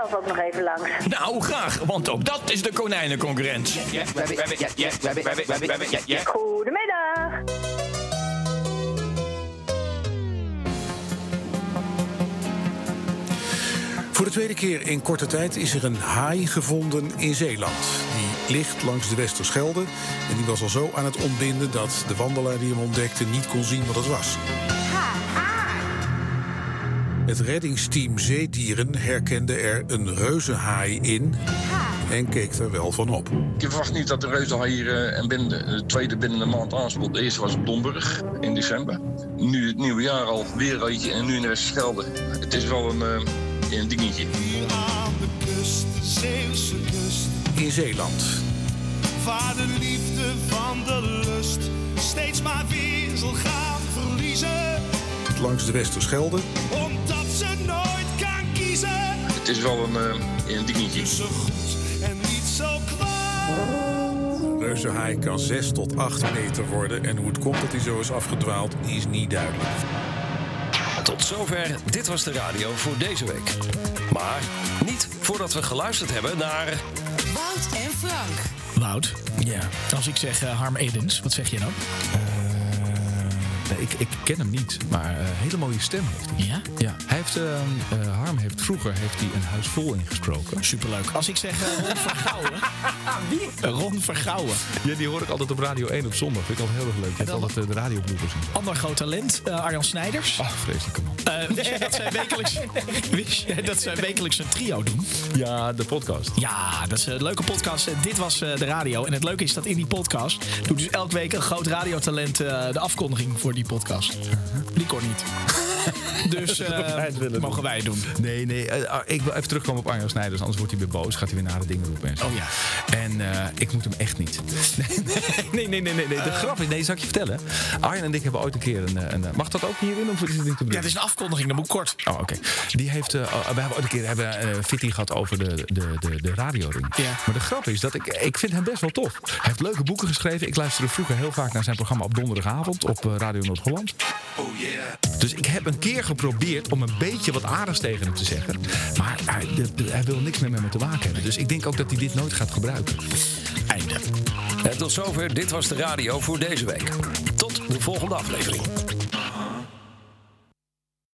Zelf ook nog even langs? Nou, graag, want ook dat is de konijnenconcurrent. Goedemiddag. Voor de tweede keer in korte tijd is er een haai gevonden in Zeeland. Die ligt langs de Westerschelde en die was al zo aan het ontbinden... dat de wandelaar die hem ontdekte niet kon zien wat het was. Het reddingsteam Zeedieren herkende er een reuzenhaai in en keek er wel van op. Je verwacht niet dat de reuzenhaai hier eh, en binnen de, de tweede binnen een maand aanspoelt. De eerste was op Domburg in december. Nu het nieuwe jaar al weer eentje en nu in de Westerschelde. Het is wel een, eh, een dingetje. Aan de kust, Zeeuwse kust, In Zeeland. waar de liefde van de lust steeds maar weer zal gaan verliezen. Langs de Westerschelde Omdat kiezen Het is wel een, eh, een dingetje. tussen goed en niet zo kwaad. reuzenhaai kan 6 tot 8 meter worden... en hoe het komt dat hij zo is afgedwaald, is niet duidelijk. Tot zover, dit was de radio voor deze week. Maar niet voordat we geluisterd hebben naar... Wout en Frank. Wout, ja. Als ik zeg eh, Harm Edens, wat zeg je dan? Nee, ik, ik ken hem niet, maar een hele mooie stem heeft hij. Ja? Ja. Hij heeft, eh, eh, Harm heeft vroeger heeft hij een huis vol ingesproken. Superleuk. Als ik zeg eh, Ron Vergouwen. [LAUGHS] Wie? Ron Vergouwen. Ja, die hoor ik altijd op Radio 1 op zondag. Vind ik altijd heel erg leuk. Je hebt altijd eh, de radiobloepers in. Ander groot talent, eh, Arjan Snijders. Ach, vreselijke man. Eh, wist jij dat zij wekelijks, [LAUGHS] wist jij dat zij wekelijks een trio doen? Ja, de podcast. Ja, dat is een leuke podcast. Eh, Dit was eh, de radio. En het leuke is dat in die podcast doet dus elke week een groot radiotalent eh, de afkondiging voor die podcast. Die kon niet. [LAUGHS] dus eh, mogen wij doen. Nee, nee. eh, ah, ik wil even terugkomen op Arjan Snijders. Anders wordt hij weer boos. Gaat hij weer nare dingen roepen en zo. Oh ja. En eh, ik moet hem echt niet. [LAUGHS] Nee, nee, nee. nee, nee. De grap is... Nee, zal ik je vertellen? Arjan en ik hebben ooit een keer een... een mag dat ook hierin? Of is het niet te Ja, het is een afkondiging, dat moet kort. Oh, oké. Die heeft, oh, we hebben ooit een keer hebben, fitting gehad over de, de, de, de radioring. Ja. Maar de grap is dat ik, ik vind hem best wel tof. Hij heeft leuke boeken geschreven. Ik luisterde vroeger heel vaak naar zijn programma op donderdagavond op Radio Noord-Holland. Oh yeah. Dus ik heb een keer geprobeerd om een beetje wat aardigs tegen hem te zeggen. Maar hij, de- de- hij wil niks meer met me te maken hebben. Dus ik denk ook dat hij dit nooit gaat gebruiken. Einde. En tot zover, dit was de radio voor deze week. Tot de volgende aflevering.